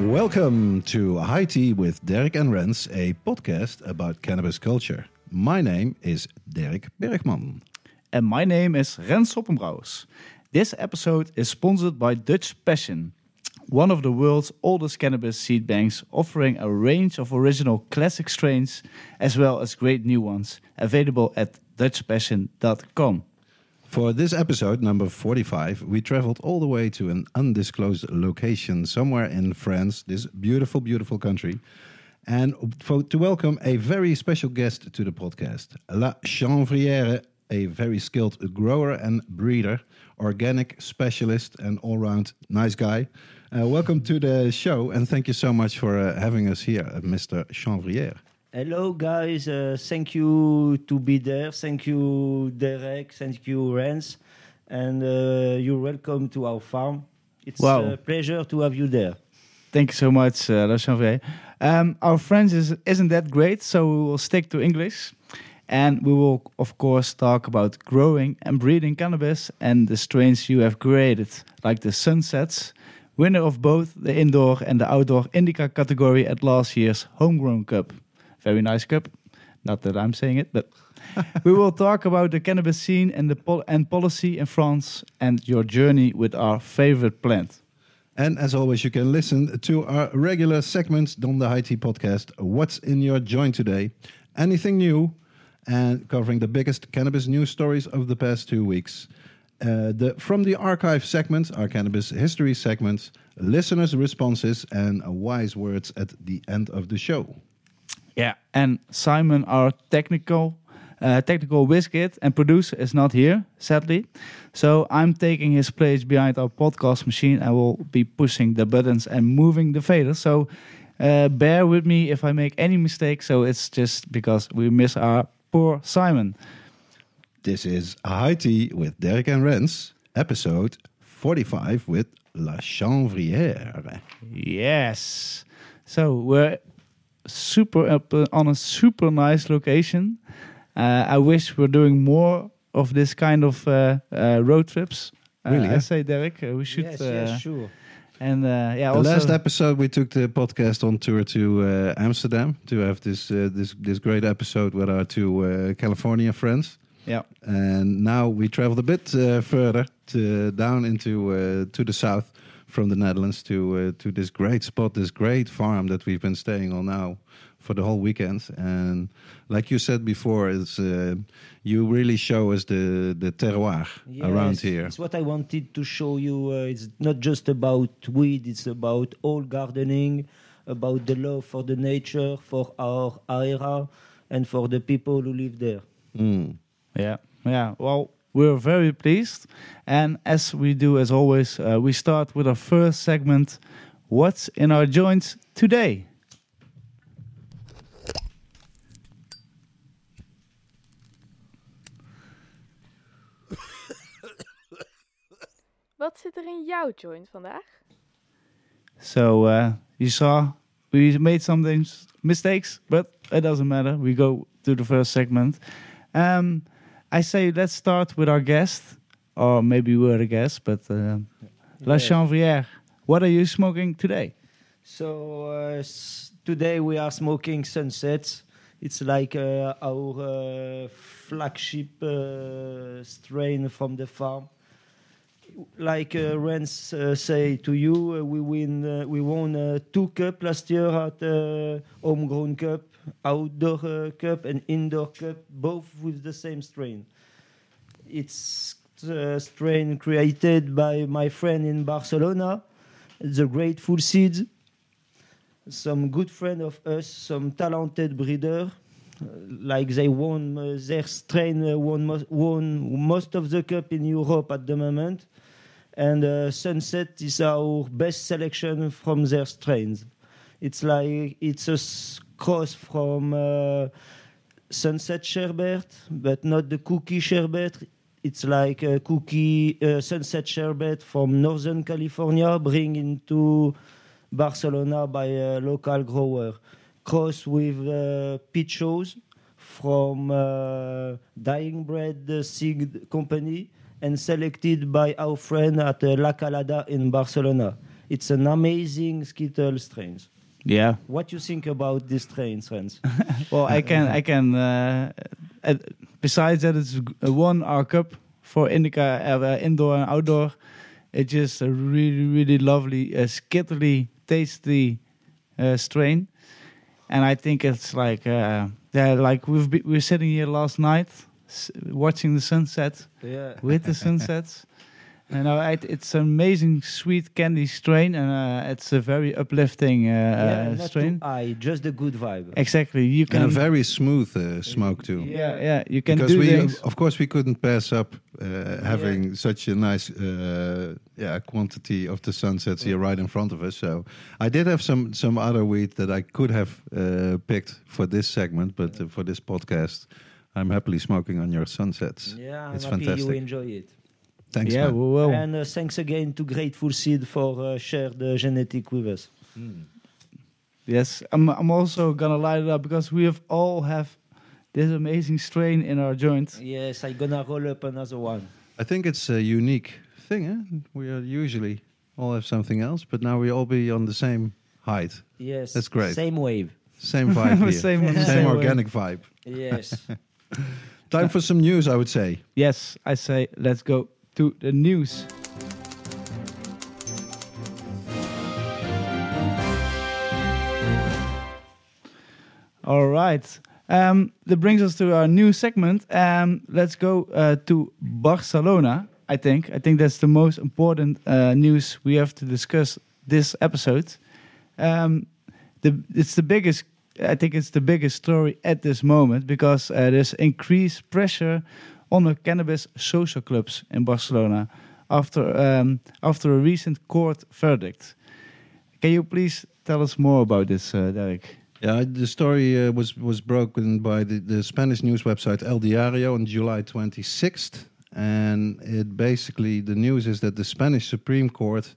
Welcome to High Tea with Derek and Rens, a podcast about cannabis culture. My name is Derek Bergman. And my name is Rens Hoppenbrouwers. This episode is sponsored by Dutch Passion, one of the world's oldest cannabis seed banks, offering a range of original classic strains as well as great new ones, available at dutchpassion.com. For this episode, number 45, we traveled all the way to an undisclosed location somewhere in France, this beautiful, beautiful country, and for, to welcome a very special guest to the podcast, La Chanvrière, a very skilled grower and breeder, organic specialist, and all round nice guy. Uh, welcome to the show, and thank you so much for uh, having us here, uh, Mr. Chanvrière. Hello, guys. Uh, thank you to be there. Thank you, Derek. Thank you, Rens. And uh, you're welcome to our farm. It's Wow. a pleasure to have you there. Thank you so much, uh, La Chanvrière. Um, our French is, isn't that great, so we will stick to English. And we will, of course, talk about growing and breeding cannabis and the strains you have created, like the Sunsets, winner of both the indoor and the outdoor indica category at last year's Homegrown Cup. Very nice cup. Not that I'm saying it, but we will talk about the cannabis scene and the pol- and policy in France and your journey with our favorite plant. And as always, you can listen to our regular segments on the High Tea podcast. What's in your joint today? Anything new? And covering the biggest cannabis news stories of the past two weeks. Uh, the from the archive segments, our cannabis history segments, listeners' responses, and wise words at the end of the show. Yeah, and Simon, our technical uh, technical wizkid and producer, is not here, sadly. So I'm taking his place behind our podcast machine. I will be pushing the buttons and moving the fader. So uh, bear with me if I make any mistakes. So it's just because we miss our poor Simon. This is High Tea with Derek and Rens, episode 45 with La Chanvrière. Yes. So we're super up on a super nice location. Uh, I wish we're doing more of this kind of uh, uh, road trips. Uh, Really, I say, Derek, uh, we should. yes, uh, yes, sure. And uh, yeah, also The also last episode, we took the podcast on tour to uh, Amsterdam to have this uh, this this great episode with our two uh, California friends. yeah, And now we traveled a bit uh, further to down into uh, to the south from the Netherlands to uh, to this great spot, this great farm that we've been staying on now for the whole weekend. And like you said before, it's uh, you really show us the the terroir around here. It's what I wanted to show you. Uh, it's not just about weed, it's about all gardening, about the love for the nature, for our area, and for the people who live there. Mm. yeah, yeah. Well, we're very pleased, and as we do as always, uh, we start with our first segment. What's in our joints today? Wat zit er in jouw joint vandaag? So uh, you saw we made some things, mistakes, but it doesn't matter. We go to the first segment. Um, I say let's start with our guest, or maybe we're the guest, but uh, La. Chanvrière. What are you smoking today? So uh, today we are smoking sunsets. It's like uh, our uh, flagship uh, strain from the farm. Like uh, Rens uh, say to you, uh, we win. Uh, we won uh, two cup last year at uh, homegrown cup, outdoor uh, cup, and indoor cup, both with the same strain. It's a strain created by my friend in Barcelona, the Grateful Seeds some good friend of us, some talented breeder, uh, like they won uh, their strain uh, won, won most of the cup in Europe at the moment, and uh, Sunset is our best selection from their strains. It's like it's a cross from uh, sunset sherbet, but not the cookie sherbet. It's like a cookie uh, sunset sherbet from Northern California, bring into Barcelona by a local grower, cross with uh, pichos from uh, Dying Breed Seed Company and selected by our friend at uh, La Calada in Barcelona. It's an amazing Skittle strain. Yeah. What you think about this train, friends? Well, I can, I can. Uh, uh, besides that, it's a one R cup for indica uh, indoor and outdoor. It's just a really, really lovely, uh, skittly, tasty uh, strain, and I think it's like, uh, yeah, like we've be, we were sitting here last night, s- watching the sunset yeah. with the sunsets. And uh, it, it's an amazing sweet candy strain, and uh, it's a very uplifting uh, yeah, uh, not strain. too high, just a good vibe. Exactly, you can. And a very smooth uh, smoke too. yeah, yeah, you can because do we, things. of course, we couldn't pass up uh, having such a nice, uh, yeah, quantity of the sunsets here right in front of us. So I did have some some other weed that I could have uh, picked for this segment, but uh, for this podcast, I'm happily smoking on your sunsets. Yeah, I'm It's happy fantastic. you enjoy it. Thanks, yeah, man. we will. And uh, thanks again to Grateful Seed for uh, share the genetic with us. Yes, I'm. I'm also gonna light it up because we have all have this amazing strain in our joints. Yes, I'm gonna roll up another one. I think it's a unique thing. Eh? We are usually all have something else, but now we all be on the same height, Yes, That's great. Same wave. same vibe here, Same- same, same way. organic vibe. Yes. Time for some news, I would say. Yes, I say let's go to the news. All right. Um, that brings us to our new segment. Um, let's go uh, to Barcelona. I think. I think that's the most important uh, news we have to discuss this episode. Um, the it's the biggest. I think it's the biggest story at this moment because uh, there's increased pressure on the cannabis social clubs in Barcelona after um, after a recent court verdict. Can you please tell us more about this, uh, Derek? Yeah, the story uh, was was broken by the, the Spanish news website El Diario on July 26th, and it basically the news is that the Spanish Supreme Court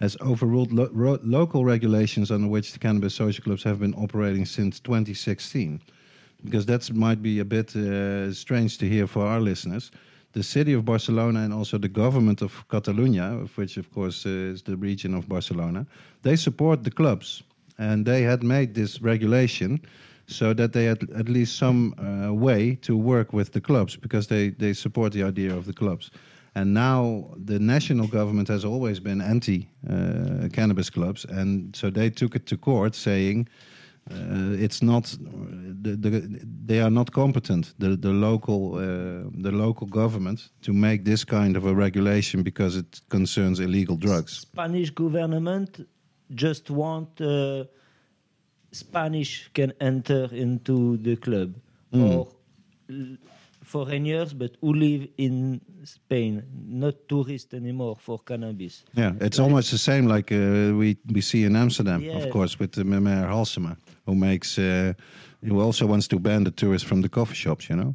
has overruled lo- ro- local regulations under which the cannabis social clubs have been operating since 2016. Because that might be a bit uh, strange to hear for our listeners. The city of Barcelona and also the government of Catalonia, of which of course uh, is the region of Barcelona, they support the clubs and they had made this regulation so that they had at least some uh, way to work with the clubs because they, they support the idea of the clubs. And now the national government has always been anti uh, cannabis clubs, and so they took it to court saying it's not the, the, they are not competent the the local uh, the local government to make this kind of a regulation because it concerns illegal drugs. Spanish government just want uh, Spanish can enter into the club Mm. or foreigners, but who live in Spain, not tourists anymore for cannabis. Yeah, it's almost the same like uh, we we see in Amsterdam, Yeah. of course, with the Mayor Halsema, who makes uh, who also wants to ban the tourists from the coffee shops. You know,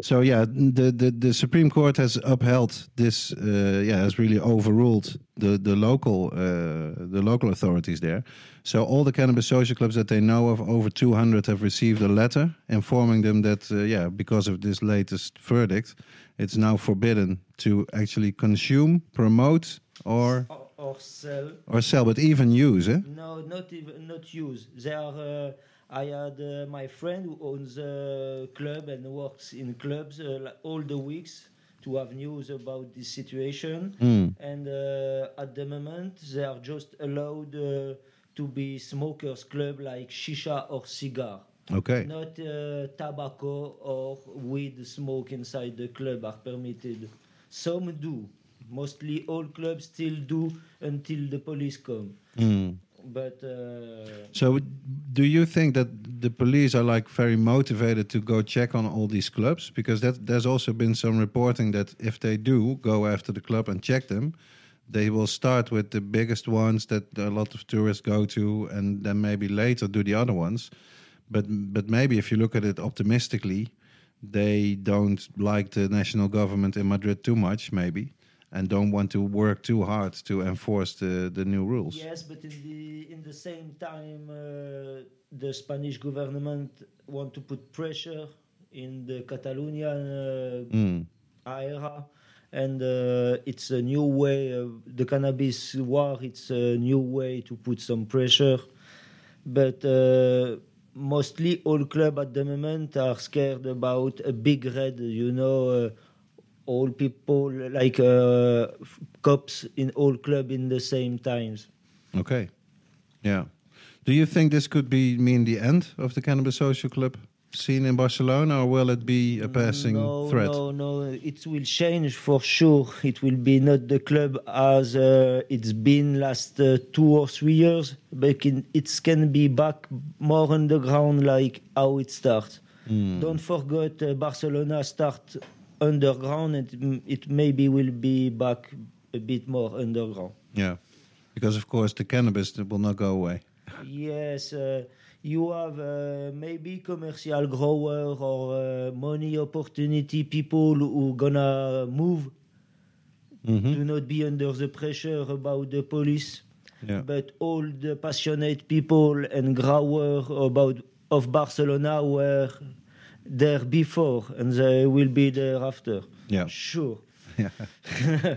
so yeah, the the, the Supreme Court has upheld this. Uh, yeah, has really overruled the the local uh, the local authorities there. So all the cannabis social clubs that they know of, over 200, have received a letter informing them that uh, yeah, because of this latest verdict, it's now forbidden to actually consume, promote, or Or, or sell. or sell, but even use, eh? No, not even not use. They are. Uh, I had uh, my friend who owns a club and works in clubs uh, all the weeks to have news about this situation. Mm. And uh, at the moment, they are just allowed uh, to be smokers club like shisha or cigar. Okay. Not uh, tobacco or weed smoke inside the club are permitted. Some do. Mostly all clubs still do until the police come. Mm. But uh, So, do you think that the police are like very motivated to go check on all these clubs? Because that there's also been some reporting that if they do go after the club and check them, they will start with the biggest ones that a lot of tourists go to, and then maybe later do the other ones. but but maybe if you look at it optimistically, they don't like the national government in Madrid too much, maybe, and don't want to work too hard to enforce the the new rules. Yes, but in the in the same time, uh, the Spanish government want to put pressure in the Catalonian uh, Mm. area, and uh, it's a new way. Uh, the cannabis war. It's a new way to put some pressure, but. Uh, Mostly, all club at the moment are scared about a big red. You know, uh, all people like uh, f- cops in all club in the same times. Okay. Yeah. Do you think this could be mean the end of the cannabis social club scene in Barcelona, or will it be a passing no, threat? No, no, it will change for sure. It will be not the club as uh, it's been last uh, two or three years, but it can be back more underground like how it starts. Mm. Don't forget, uh, Barcelona start underground, and it maybe will be back a bit more underground. Yeah. Because of course the cannabis will not go away. Yes, uh, you have uh, maybe commercial grower or uh, money opportunity people who gonna move Mhm. to not be under the pressure about the police. Yeah. But all the passionate people and grower about of Barcelona were there before, and they will be there after. Yeah. Sure. Yeah.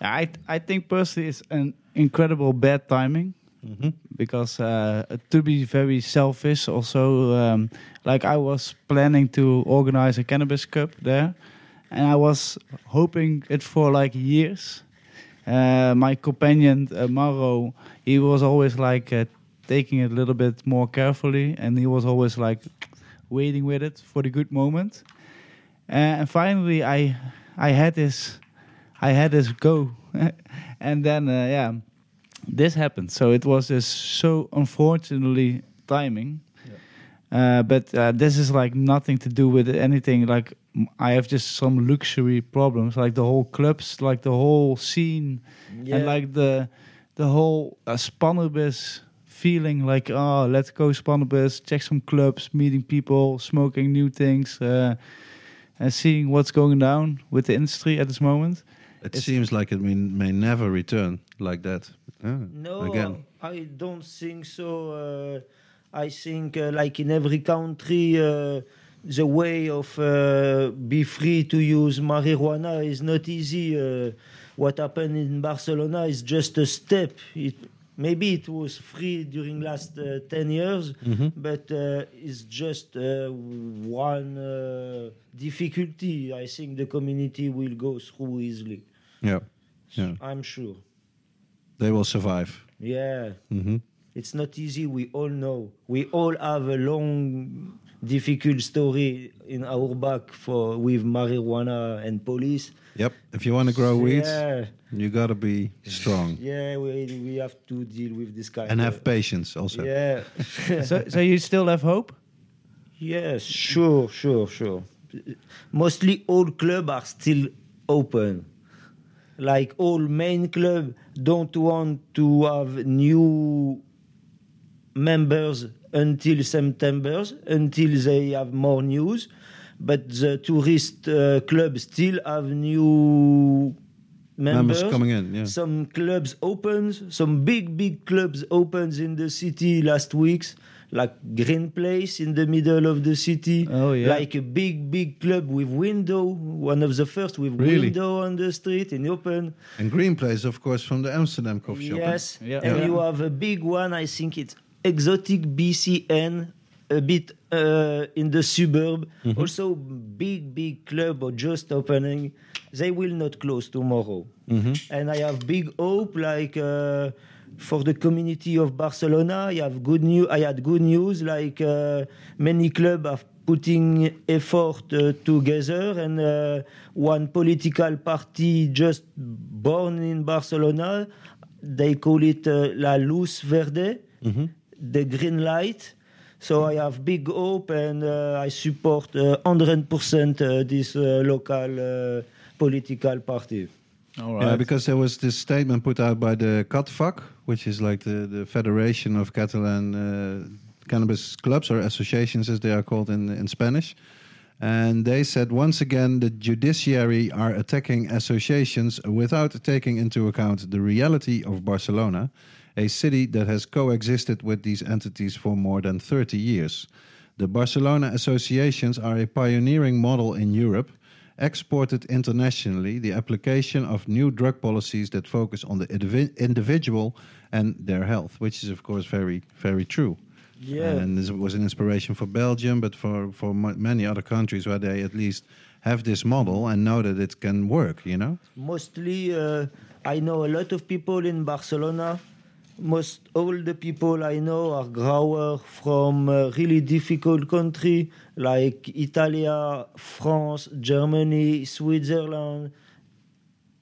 I I think personally it's an incredible bad timing Mhm. because uh, to be very selfish, also um, like I was planning to organize a cannabis cup there, and I was hoping it for like years. Uh, my companion uh, Mauro, he was always like uh, taking it a little bit more carefully, and he was always like waiting with it for the good moment. Uh, and finally, I I had this I had this go, and then uh, yeah, this happened. So it was just so unfortunately timing. Uh, but uh, this is like nothing to do with anything. Like I have just some luxury problems, like the whole clubs, like the whole scene, Yeah. and like the the whole uh, feeling. Like oh, let's go Spannabis, check some clubs, meeting people, smoking new things, uh, and seeing what's going down with the industry at this moment. It It's- seems like it may, may never return like that. Ah, No, Again. I don't think so. Uh, I think, uh, like in every country, uh, the way of uh, be free to use marijuana is not easy. Uh, what happened in Barcelona is just a step. It, maybe it was free during last uh, ten years, Mhm. but uh, it's just uh, one uh, difficulty. I think the community will go through easily. Yeah. Yeah. I'm sure. They will survive. Yeah. hmm It's not easy. We all know. We all have a long, difficult story in our back for with marijuana and police. Yep. If you want to grow weeds, Yeah, you got to be strong yeah. We we have to deal with this kind. and of, have patience also. Yeah. so, so you still have hope? yes. Sure. Sure. Sure. Mostly all clubs are still open. Like all main club don't want to have new members until September, until they have more news. But the tourist uh, clubs still have new members. Members coming in, yeah. Some clubs opens, some big big clubs opens in the city last weeks, like Green Place in the middle of the city. Oh, yeah. Like a big big club with window, one of the first with Really? window on the street and open. And Green Place, of course, from the Amsterdam coffee shop. eh? Yes, Yeah. and you have a big one. I think it's exotic BCN, a bit uh, in the suburb. Mm-hmm. Also, big big club or just opening. They will not close tomorrow, Mm-hmm. and I have big hope. Like uh, for the community of Barcelona, I have good news. I had good news. Like uh, many clubs are putting effort uh, together, and uh, one political party just born in Barcelona, they call it uh, La Luz Verde, Mm-hmm. the green light. So I have big hope, and uh, I support uh, 100% uh, this uh, local uh, political party. All Yeah, because there was this statement put out by the CATFAC, which is like the, the Federation of Catalan uh, cannabis clubs or associations, as they are called in in Spanish. And they said once again the judiciary are attacking associations without taking into account the reality of Barcelona, a city that has coexisted with these entities for more than 30 years. The Barcelona associations are a pioneering model in Europe, exported internationally the application of new drug policies that focus on the indivi- individual and their health, which is, of course, very, very true. Yeah. And this was an inspiration for Belgium, but for, for many other countries where they at least have this model and know that it can work, you know? Mostly, uh, I know a lot of people in Barcelona. Most all the people I know are growers from a really difficult country like Italy, France, Germany, Switzerland,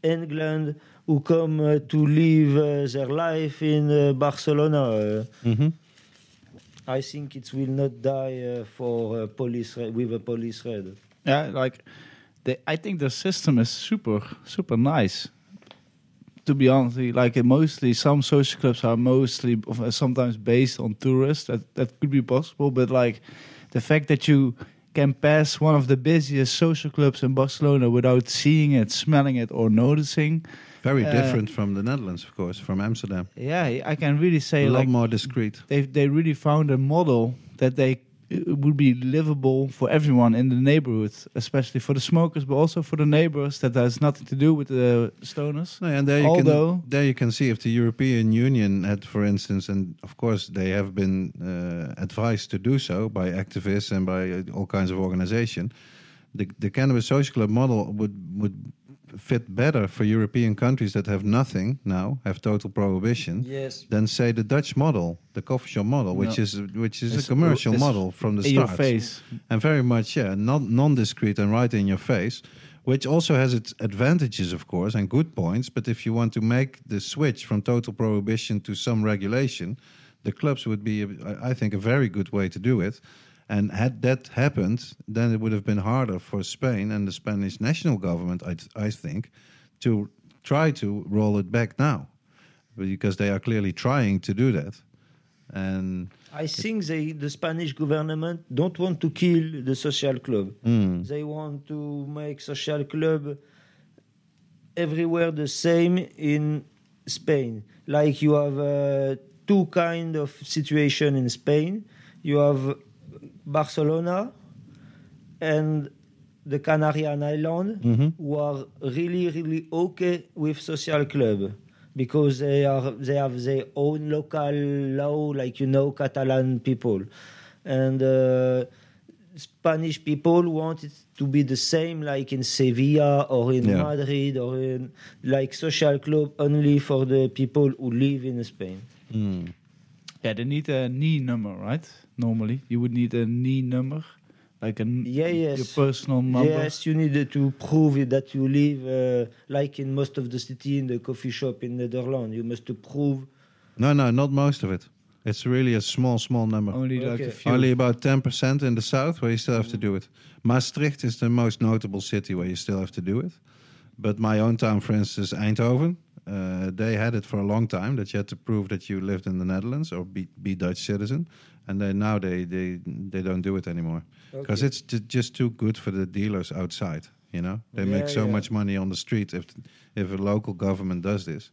England, who come uh, to live uh, their life in uh, Barcelona. Uh, Mm-hmm. I think it will not die uh, for uh, police with a police raid. Yeah, like the I think the system is super super nice. To be honest, like it mostly some social clubs are mostly uh, sometimes based on tourists. That that could be possible, but like the fact that you can pass one of the busiest social clubs in Barcelona without seeing it, smelling it, or noticing. Very Uh, different from the Netherlands, of course, from Amsterdam. Yeah, I can really say a lot like more discreet. they they really found a model that they it would be livable for everyone in the neighborhood, especially for the smokers, but also for the neighbors. That has nothing to do with the stoners. No, and there you Although- can there you can see if the European Union had, for instance, and of course they have been uh, advised to do so by activists and by uh, all kinds of organization. The the cannabis social club model would would fit better for European countries that have nothing now, have total prohibition, Yes. than say the Dutch model, the coffee shop model, which No. is which is It's- a commercial model from the in your face. and very much yeah non non-discreet and right in your face which also has its advantages of course and good points but if you want to make the switch from total prohibition to some regulation the clubs would be i think a very good way to do it and had that happened then it would have been harder for spain and the spanish national government i, I think to try to roll it back now because they are clearly trying to do that and I think they, the Spanish government don't want to kill the social club. mm, They want to make social club everywhere the same in Spain. Like you have uh, two kind of situation in Spain. You have Barcelona and the Canarian island mhm. who are really really okay with social club because they are they have their own local law like you know Catalan people and uh, Spanish people want it to be the same like in Sevilla or in Yeah. Madrid or in like social club only for the people who live in Spain. Mm. Yeah, they need a NIE number, right? Normally, you would need a NIE number, like a Yeah, yes. your personal number. Yes, you need to prove it that you live uh, like in most of the city in the coffee shop in Netherlands. You must to prove No, no, not most of it. It's really a small, small number. Only like Okay. a few. Only about 10% in the south where you still have to do it. Maastricht is the most notable city where you still have to do it. But my own town, for instance, Eindhoven, uh, they had it for a long time that you had to prove that you lived in the Netherlands or be, be Dutch citizen. And they, now they, they, they don't do it anymore because Okay. it's ju- just too good for the dealers outside. You know, they Yeah, make so yeah. much money on the street if if a local government does this.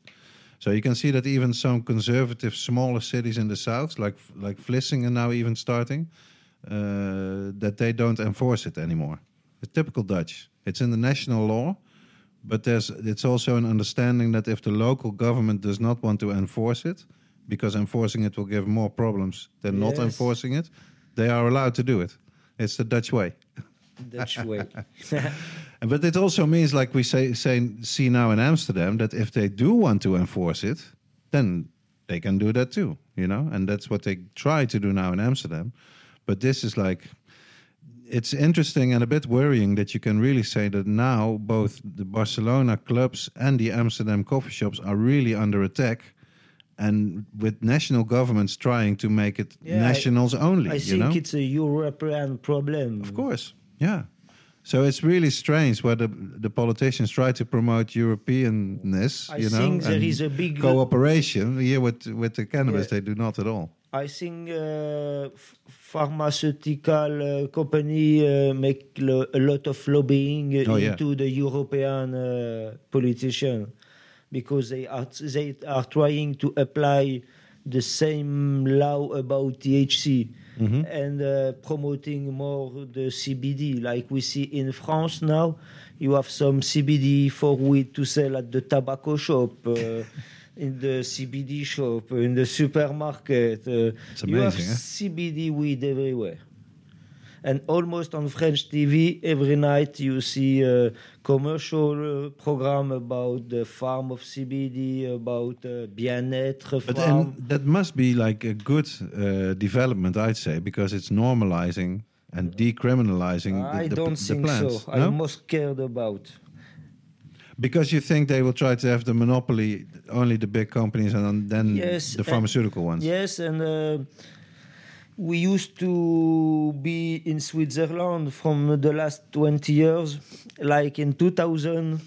So you can see that even some conservative smaller cities in the south, like like Vlissingen, now even starting, uh, that they don't enforce it anymore. It's typical Dutch. It's in the national law, but there's it's also an understanding that if the local government does not want to enforce it, because enforcing it will give more problems than not enforcing it, they are allowed to do it. It's the Dutch way. Dutch way. And- But it also means, like we say, say, see now in Amsterdam, that if they do want to enforce it, then they can do that too, you know? And that's what they try to do now in Amsterdam. But this is like, it's interesting and a bit worrying that you can really say that now both the Barcelona clubs and the Amsterdam coffee shops are really under attack. And with national governments trying to make it Yeah, I- nationals only, I think know? it's a European problem. Of course, yeah. So it's really strange where the, the politicians try to promote Europeanness, I you know, think there and is a big cooperation. Here with with the cannabis, Yeah. they do not at all. I think uh, pharmaceutical uh, company uh, make lo- a lot of lobbying uh, Oh, yeah. into the European uh, politician because they are they are trying to apply the same law about THC Mhm. and uh, promoting more the CBD, like we see in France now. You have some CBD for weed to sell at the tobacco shop, uh, in the CBD shop, in the supermarket. Uh, It's you have eh? CBD weed everywhere. And almost on French TV, every night you see a commercial uh, program about the farm of CBD, about uh, bien-être But farm. and that must be like a good uh, development, I'd say, because it's normalizing and decriminalizing I the, the, don't the think plants. so. No? I'm most scared about. Because you think they will try to have the monopoly, only the big companies, and then Yes, the pharmaceutical ones. Yes, and uh, we used to be in Switzerland from the last 20 years, like in 2000.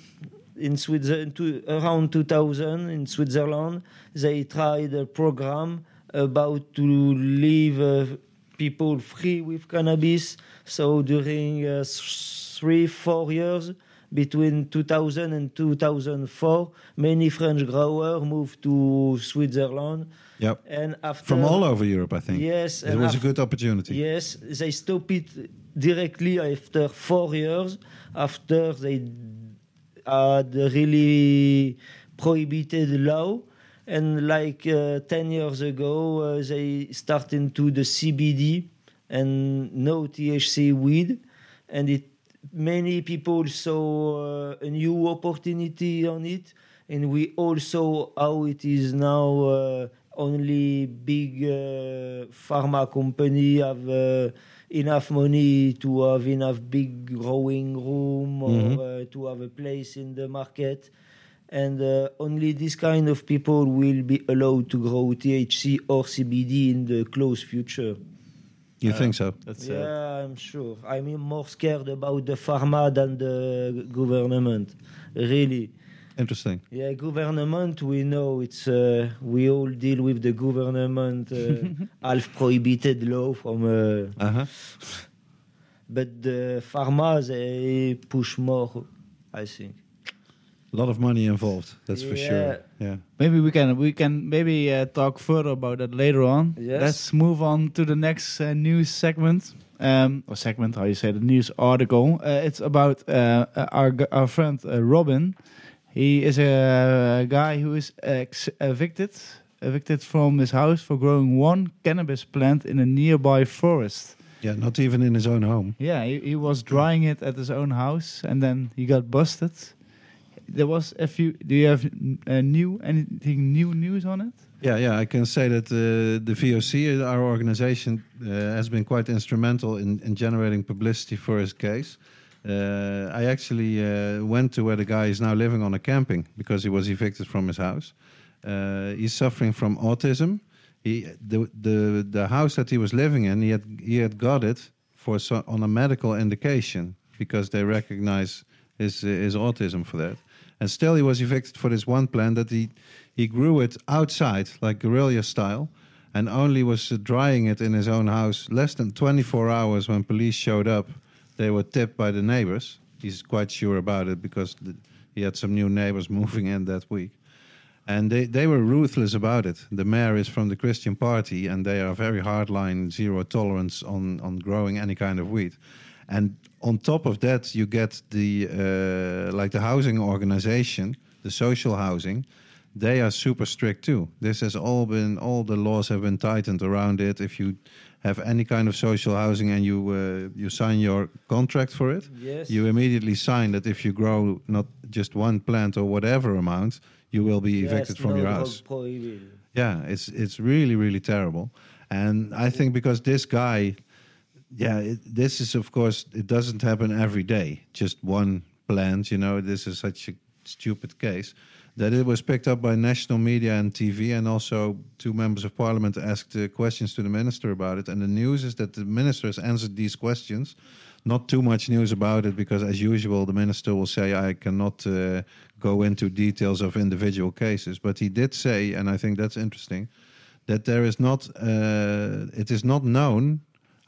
In Switzerland, to, around 2000 in Switzerland, they tried a program about to leave uh, people free with cannabis. So during uh, three, four years, between 2000 and 2004, many French growers moved to Switzerland. Yep. And after From all over Europe, I think. Yes, It was a good opportunity. Yes, they stopped it directly after four years. After they had really prohibited law, and like uh, ten years ago, uh, they started to the CBD and no THC weed, and it many people saw uh, a new opportunity on it, and we all saw how it is now. Uh, only big uh, pharma company have uh, enough money to have enough big growing room or Mhm. uh, to have a place in the market and uh, only this kind of people will be allowed to grow THC or CBD in the close future. You think so? That's uh, yeah, I'm sure. I'm more scared about the pharma than the government. Really. Interesting. Yeah, government. We know it's. Uh, we all deal with the government uh, half prohibited law from. Uh, Uh huh. but the pharma they push more. I think. A lot of money involved. That's for Yeah. sure. Yeah. maybe we can we can maybe uh, talk further about that later on. Yes. Let's move on to the next uh, news segment. Um, or segment, how you say the news article. Uh, it's about uh, uh, our our friend uh, Robin. He is a guy who is ex- evicted evicted from his house for growing one cannabis plant in a nearby forest. Yeah. Not even in his own home. Yeah, he, he was drying it at his own house, and then he got busted. There was a few. Do you have uh, new anything new news on it? Yeah, yeah, I can say that uh, the VOC, our organization, uh, has been quite instrumental in, in generating publicity for his case. Uh, I actually uh, went to where the guy is now living on a camping because he was evicted from his house. Uh, he's suffering from autism. He, the, the, the house that he was living in, he had, he had got it for so, on a medical indication because they recognize his, his autism for that. And still, he was evicted for this one plant that he he grew it outside, like guerrilla style, and only was uh, drying it in his own house less than 24 hours when police showed up. They were tipped by the neighbors. He's quite sure about it because the, he had some new neighbors moving in that week. And they, they were ruthless about it. The mayor is from the Christian Party, and they are very hardline, zero tolerance on, on growing any kind of weed. And on top of that, you get the uh, like the housing organization, the social housing. They are super strict too. This has all been all the laws have been tightened around it. If you have any kind of social housing and you uh, you sign your contract for it, Yes. you immediately sign that if you grow not just one plant or whatever amount, you will be Yes, evicted from no your house. prohibited. Yeah, it's it's really really terrible, and I think because this guy, yeah, it, this is of course it doesn't happen every day. Just one plant, you know, this is such a stupid case that it was picked up by national media and TV, and also two members of parliament asked uh, questions to the minister about it. And the news is that the minister has answered these questions. Not too much news about it because, as usual, the minister will say, I cannot uh, go into details of individual cases. But he did say, and I think that's interesting, that there is not uh, it is not known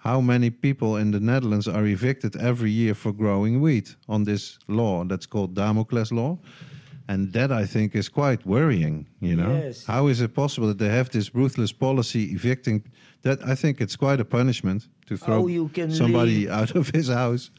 how many people in the Netherlands are evicted every year for growing wheat on this law that's called Damocles law. And that I think is quite worrying, you know. Yes. How is it possible that they have this ruthless policy evicting that I think it's quite a punishment to oh, throw How you can somebody live- out of his house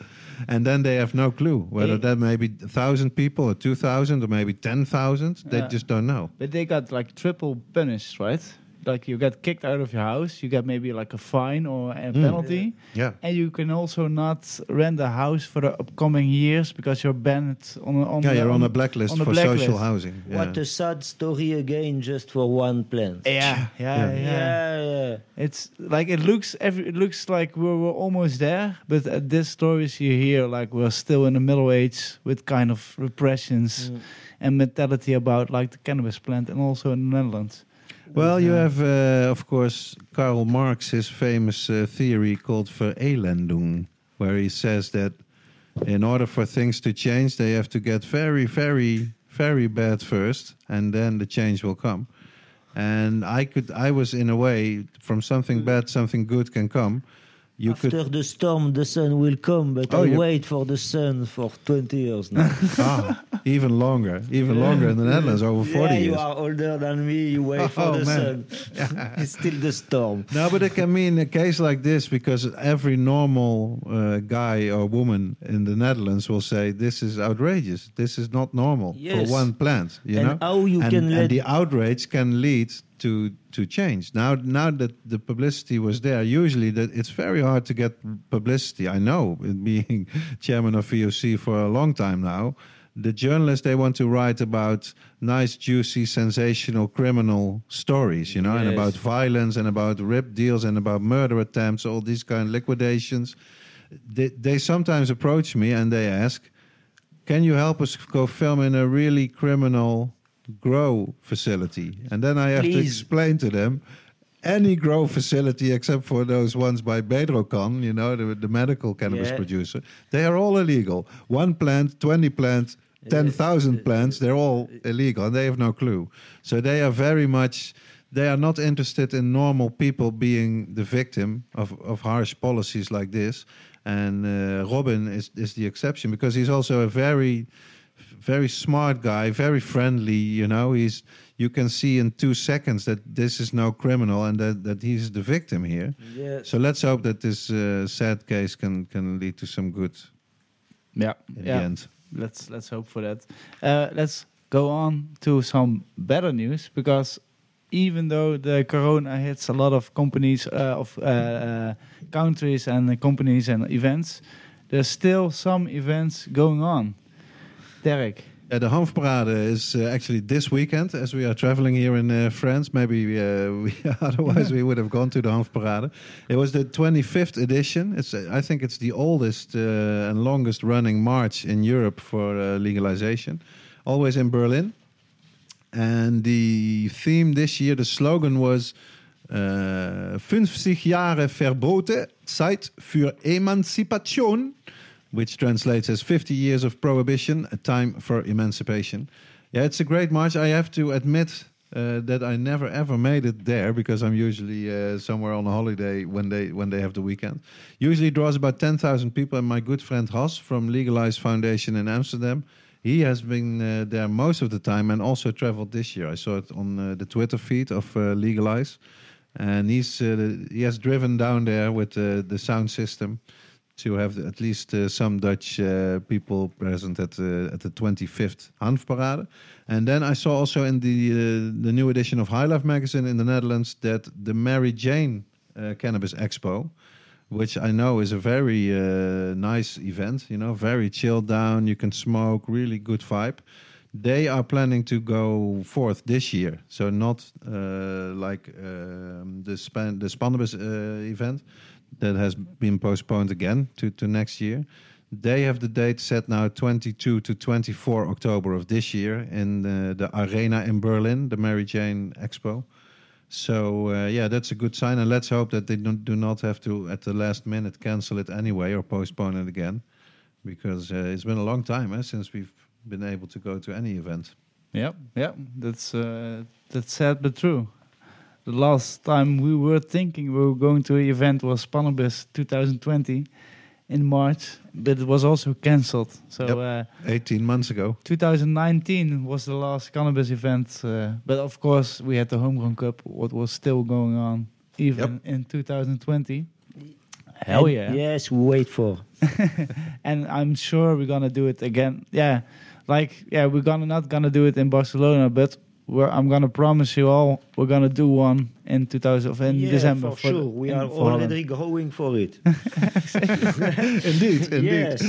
and then they have no clue whether that may be a thousand people or two thousand or maybe ten thousand. They Yeah. just don't know. But they got like triple punished, right? Like you get kicked out of your house, you get maybe like a fine or a Mm. penalty, Yeah. and you can also not rent a house for the upcoming years because you're banned on a, on Yeah, the, you're on a blacklist on the for blacklist. social housing. Yeah. What a sad story again, just for one plant. Yeah, yeah, Yeah. yeah. yeah, yeah. It's like it looks every it looks like we're, we're almost there, but at this stories you hear like we're still in the middle age with kind of repressions Mm. and mentality about like the cannabis plant and also in the Netherlands. Well, you have, uh, of course, Karl Marx, his famous uh, theory called Verelendung, where he says that in order for things to change, they have to get very, very, very bad first, and then the change will come. And I could, I was in a way, from something bad, something good can come. You After could, the storm, the sun will come, but Oh, I you- wait for the sun for 20 years now. ah, even longer, even longer in the Netherlands, over 40 yeah, you years. are older than me, you wait for Oh, the man. sun. it's still the storm. No, but it can mean a case like this because every normal uh, guy or woman in the Netherlands will say this is outrageous. This is not normal Yes. for one plant. You And know, how you and, can and the outrage can lead to to change. Now, now that the publicity was there, usually that it's very hard to get publicity. I know, being chairman of VOC for a long time now. The journalists they want to write about nice, juicy, sensational criminal stories, you know, and about violence and about rip deals and about murder attempts, all these kind of liquidations. They, they sometimes approach me and they ask, "Can you help us go film in a really criminal grow facility?" And then I have to explain to them. Any grow facility except for those ones by Bedrocan, you know, the, the medical cannabis Yeah. producer, they are all illegal. One plant, 20 plants, 10,000 plants, they're all illegal and they have no clue. So they are very much, they are not interested in normal people being the victim of, of harsh policies like this. And uh, Robin is, is the exception because he's also a very, very smart guy, very friendly, you know. He's, you can see in two seconds that this is no criminal and that, that he's the victim here. Yes. So let's hope that this uh, sad case can, can lead to some good Yeah, in yeah. the end. Let's let's hope for that. Uh, let's go on to some better news because even though the corona hits a lot of companies, uh, of uh, uh, countries and companies and events, there's still some events going on. Derek, Yeah, the is uh, actually this weekend as we are traveling here in uh, France. Maybe uh, we, otherwise we would have gone to the Hanfparade. It was the 25th edition. It's I think it's the oldest and longest running march in Europe for legalization. Always in Berlin. And the theme this year, the slogan was uh, 50 Jahre Verboten, Zeit für Emanzipation, which translates as 50 years of prohibition, a time for emancipation. Yeah, it's a great march. I have to admit uh, that I never ever made it there because I'm usually uh, somewhere on a holiday when they when they have the weekend. Usually draws about 10,000 people, and my good friend Has from Legalize Foundation in Amsterdam. He has been uh, there most of the time and also traveled this year. I saw it on uh, the Twitter feed of uh, Legalize, and he's uh, he has driven down there with the sound system to have at least uh, some Dutch uh, people present at uh, at the 25th Hanfparade. And then I saw also in the uh, the new edition of High Life magazine in the Netherlands that the Mary Jane uh, Cannabis Expo, which I know is a very uh, nice event, you know, very chilled down. You can smoke, really good vibe. They are planning to go forth this year, so not like um, the Span the Spannabis uh, event that has been postponed again to, to next year. They have the date set now 22 to 24 October of this year in the, the arena in Berlin, the Mary Jane Expo. So uh, yeah, that's a good sign, and let's hope that they don't, do not have to at the last minute cancel it anyway or postpone it again, because uh, it's been a long time eh, since we've been able to go to any event. yeah, yeah, that's uh, that's sad but true. The last time we were thinking we were going to an event was Spannabis 2020 in March, but it was also cancelled. So Yep. uh, 18 months ago. 2019 was the last cannabis event, uh, but of course we had the Homegrown Cup, what was still going on even in 2020. Hell And yeah! Yes, wait for. and I'm sure we're gonna do it again. Yeah, like yeah, we're gonna not gonna do it in Barcelona, but we're, I'm gonna promise you all we're gonna do one in 2000 of in yeah, December. for, the- sure. We are for Holland. already going for it. indeed, indeed. yes,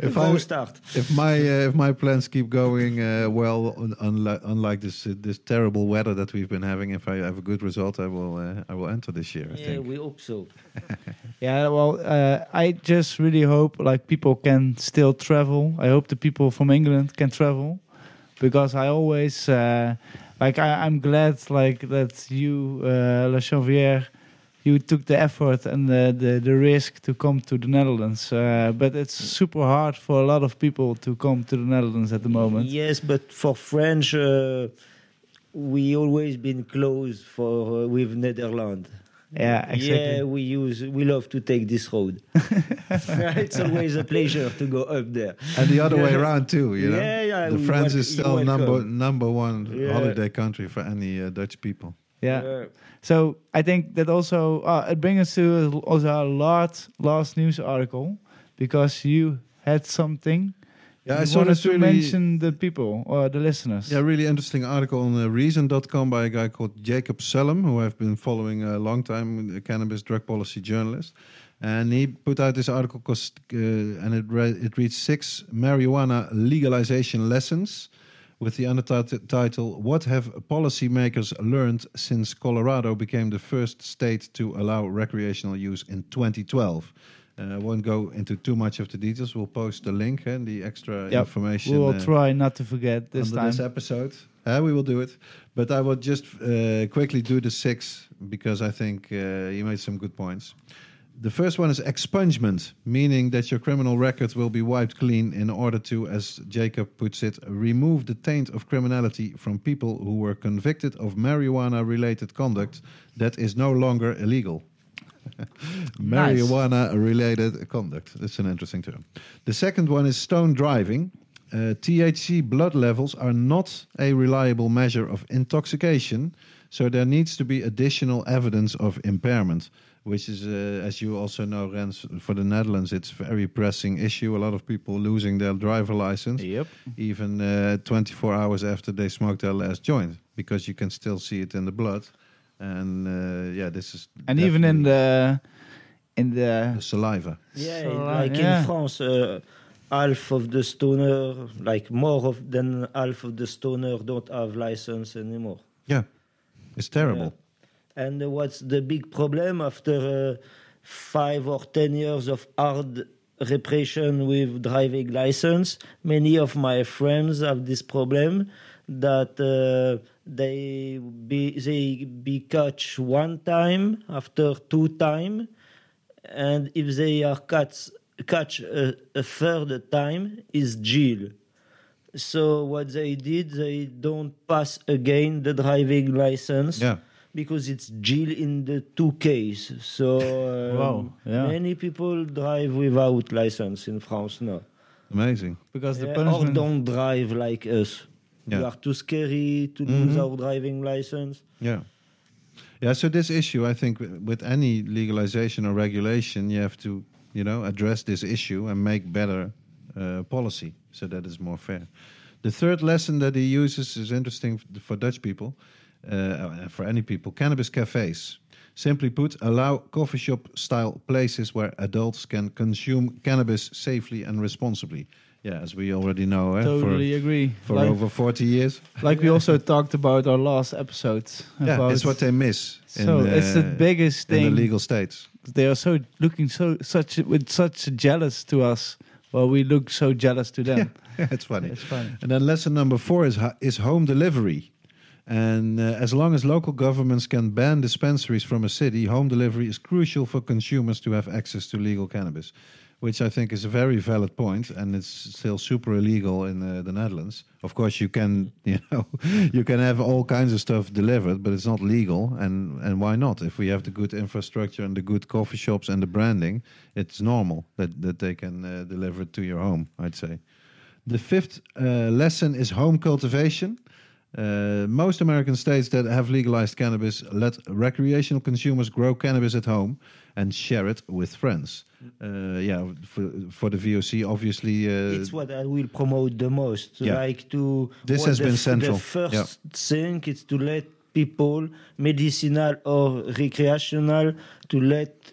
If go I- start. If my uh, if my plans keep going uh, well, un- unlike unlike this uh, this terrible weather that we've been having, if I have a good result, I will uh, I will enter this year. I Yeah, think. we hope so. Yeah, well, uh, I just really hope like people can still travel. I hope the people from England can travel, because I always uh, like I, I'm glad like that you, uh, La Chanvière, you took the effort and the, the the risk to come to the Netherlands. Uh, but it's super hard for a lot of people to come to the Netherlands at the moment. Yes, but for French, uh, we always been close for uh, with Netherlands. Yeah, exactly. Yeah, we use we love to take this road. it's always a pleasure to go up there. And the other way around too, you know. Yeah, yeah, the France is still number number one Yeah. holiday country for any uh, Dutch people. yeah. Uh, So I think that also uh, it brings us to also our last last news article because you had something. Yeah, I saw wanted to really mention the people or the listeners. Yeah, really interesting article on uh, Reason.com by a guy called Jacob Sullum, who I've been following a long time, a cannabis drug policy journalist. And he put out this article, 'cause, uh, and it, it reads six marijuana legalization lessons with the undertitle What Have Policymakers Learned Since Colorado Became the First State to Allow Recreational Use in 2012? Uh, I won't go into too much of the details. We'll post the link and the extra Yep. information. we will uh, try not to forget this under time. this episode. Uh, we will do it, but I will just uh, quickly do the six because I think uh, you made some good points. The first one is expungement, meaning that your criminal record will be wiped clean in order to, as Jacob puts it, remove the taint of criminality from people who were convicted of marijuana-related conduct that is no longer illegal. Marijuana-related conduct. That's an interesting term. The second one is stone driving. Uh, THC blood levels are not a reliable measure of intoxication, so there needs to be additional evidence of impairment, which is, uh, as you also know, Rens, for the Netherlands, it's a very pressing issue. A lot of people losing their driver license, Yep. even uh, 24 hours after they smoked their last joint, because you can still see it in the blood. And uh, yeah, this is And even in the in the the saliva. Yeah, So, uh, like yeah. in France, uh, half of the stoner, like more of than half of the stoner, don't have license anymore. Yeah, it's terrible. Yeah. And uh, what's the big problem after uh, five or ten years of hard repression with driving license? Many of my friends have this problem that uh, they be they be catch one time after two time, and if they are catch catch a, a third time is jail. So what they did, they don't pass again the driving license Yeah. because it's jail in the two case. So um, Wow, yeah. many people drive without license in France now. Amazing. because the Yeah, or don't drive like us. Yeah. We are too scary to lose Mhm. our driving license. Yeah. Yeah, so this issue, I think, with any legalization or regulation, you have to, you know, address this issue and make better uh, policy so that it's more fair. The third lesson that he uses is interesting for Dutch people, uh, for any people. Cannabis cafes. Simply put, allow coffee shop style places where adults can consume cannabis safely and responsibly. Yeah, as we already know, eh, totally agree. for, for like, over 40 years. like we also talked about our last episode. Yeah, about it's what they miss. so in, it's the uh, biggest in thing. the legal states. they are so looking so such with such jealous to us. Well, we look so jealous to them. Yeah, it's funny. It's funny. And then lesson number four is is home delivery. And uh, as long as local governments can ban dispensaries from a city, home delivery is crucial for consumers to have access to legal cannabis. Which I think is a very valid point, and it's still super illegal in uh, the Netherlands. Of course, you can, you know, you can have all kinds of stuff delivered, but it's not legal. And and why not? If we have the good infrastructure and the good coffee shops and the branding, it's normal that that they can uh, deliver it to your home. I'd say. The fifth uh, lesson is home cultivation. Uh, most American states that have legalized cannabis let recreational consumers grow cannabis at home and share it with friends. Uh, yeah, for, for the VOC, obviously. Uh, it's what I will promote the most. Yeah. Like to This has the been central. The first Yeah. thing is to let people, medicinal or recreational, to let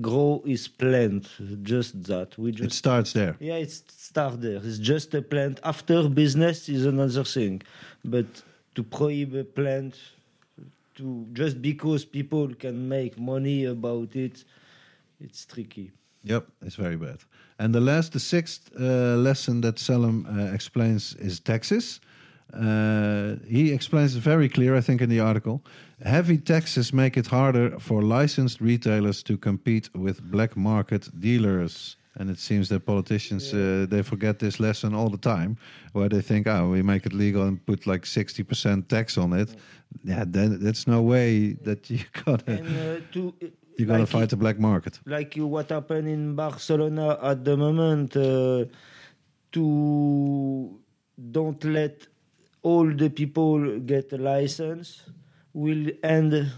grow his plant. Just that. We just, it starts there. yeah, it starts there. It's just a plant. After business is another thing, but to prohibit a plant, to just because people can make money about it, it's tricky. Yep, it's very bad. And the last, the sixth uh, lesson that Sullum uh, explains is taxes. Uh, he explains very clear, I think, in the article. Heavy taxes make it harder for licensed retailers to compete with black market dealers. And it seems that politicians uh, they forget this lesson all the time, where they think, "Oh, we make it legal and put like sixty percent tax on it." Yeah, then that's no way that you gotta And uh, to you gotta like fight the black market. like what happened in Barcelona at the moment uh, to don't let all the people get a license will end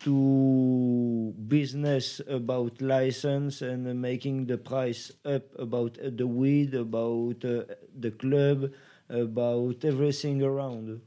to business about license and making the price up about the weed about uh, the club about everything around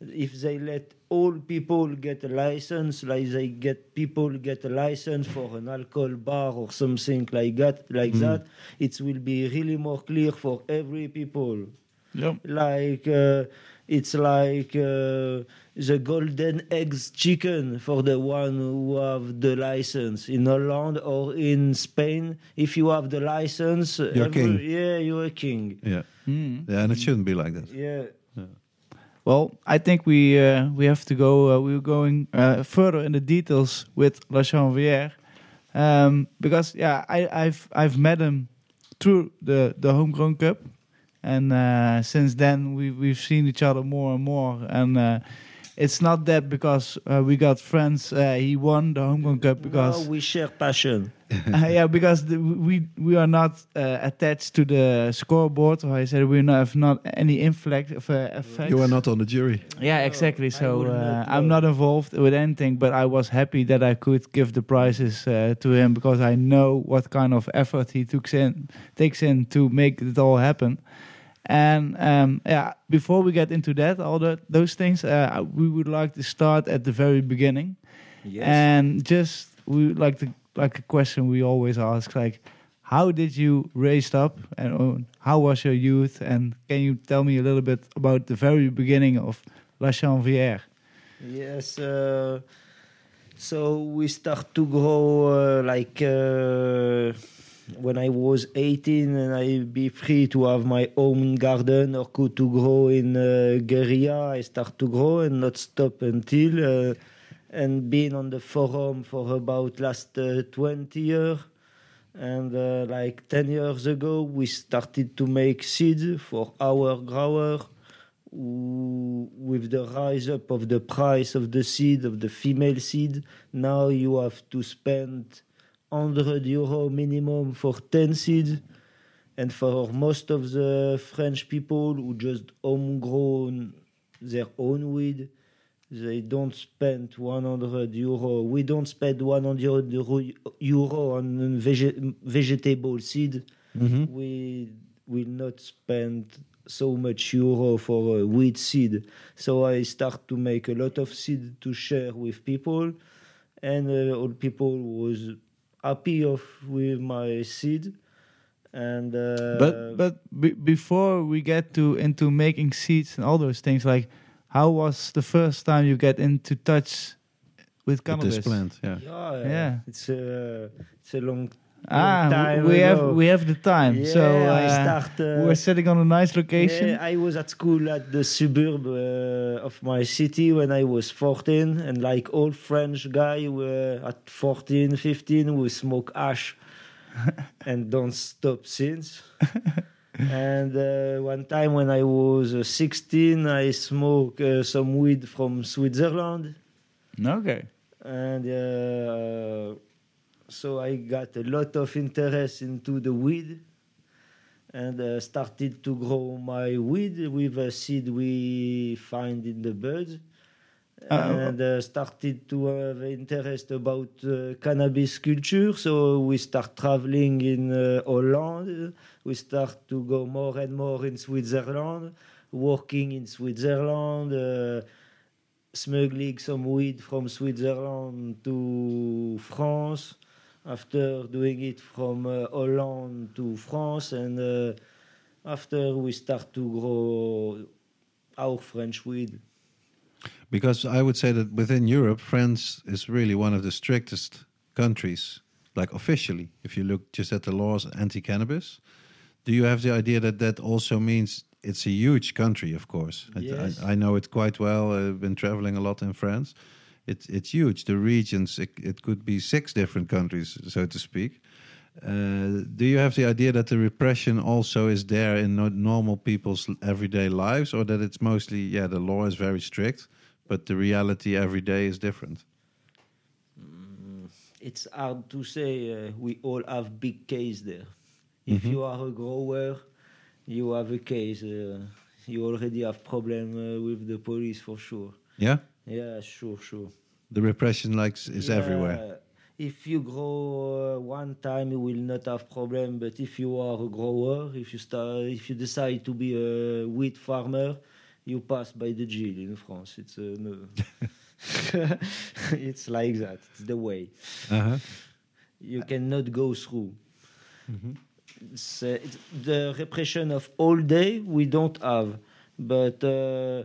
if they let all people get a license, like they get people get a license for an alcohol bar or something like that, like that, it will be really more clear for every people. Yep. Like uh, it's like uh, the golden eggs chicken for the one who have the license in Holland or in Spain. If you have the license, You're king. Yeah, you're a king. Yeah, Hmm. yeah, and it shouldn't be like that. Yeah. Well, I think we uh, we have to go. Uh, we're going uh, further in the details with La Chanvière, um, because yeah, I, I've I've met him through the the homegrown cup, and uh, since then we we've seen each other more and more. And uh, it's not that because uh, we got friends. Uh, he won the homegrown cup because now we share passion. uh, yeah, because the, we we are not uh, attached to the scoreboard. Or I said we not, have not any inflect of uh, effects. You are not on the jury. Yeah, exactly. So uh, I'm not involved with anything, but I was happy that I could give the prizes uh, to him because I know what kind of effort he took in, takes in to make it all happen. And um, yeah, before we get into that, all the, those things, uh, we would like to start at the very beginning, Yes. and just we like to like a question we always ask, like. How did you raised up, and uh, how was your youth? And can you tell me a little bit about the very beginning of La Chanvière? Yes. Uh, so we start to grow uh, like uh, when I was 18 and I be free to have my own garden or go to grow in uh, guerrilla. I start to grow and not stop until uh, and been on the forum for about last uh, 20 years. And uh, like 10 years ago, we started to make seeds for our grower with the rise up of the price of the seed of the female seed now you have to spend 100 euro minimum for 10 seeds and for most of the french people who just homegrown their own weed they don't spend 100 euro. We don't spend 100 euro, on vege- vegetable seed. We will not spend so much euro for a wheat seed. So I start to make a lot of seed to share with people, and uh, all people was happy of with my seed. And uh, but but be, before we get to into making seeds and all those things, like how was the first time you get into touch with With cannabis? this plant, yeah. yeah, Yeah. it's a it's a long Ah, time we have we have the time. Yeah, so I uh, start. Uh, we're sitting on a nice location. Yeah, I was at school at the suburb uh, of my city when I was 14, and like all French guy, were at 14, 15, we smoke ash and don't stop since. and uh, one time when I was uh, 16, I smoked uh, some weed from Switzerland, Okay. and uh, so I got a lot of interest into the weed, and uh, started to grow my weed with a seed we find in the birds. Oh. and uh, started to have interest about uh, cannabis culture. So we start traveling in uh, Holland. We start to go more and more in Switzerland, working in Switzerland, uh, smuggling some weed from Switzerland to France. After doing it from uh, Holland to France, and uh, after we start to grow our French weed. Because I would say that within Europe, France is really one of the strictest countries, like officially. If you look just at the laws anti-cannabis, do you have the idea that that also means it's a huge country? Of course, I- Yes. I, I know it quite well. I've been traveling a lot in France. It's it's huge. The regions it, it could be six different countries, so to speak. Uh, do you have the idea that the repression also is there in no, normal people's everyday lives, or that it's mostly yeah the law is very strict, but the reality every day is different? it's hard to say. Uh, we all have big case there. If Mhm. you are a grower, you have a case. Uh, you already have problem uh, with the police for sure. Yeah, Yeah, sure, sure. the repression like s- is everywhere. If you grow uh, one time, you will not have problem. But if you are a grower, if you start, if you decide to be a wheat farmer, you pass by the jail in France. It's uh, no. it's like that. It's the way. Uh-huh. you cannot go through. It's, uh, it's the repression of all day we don't have, but uh,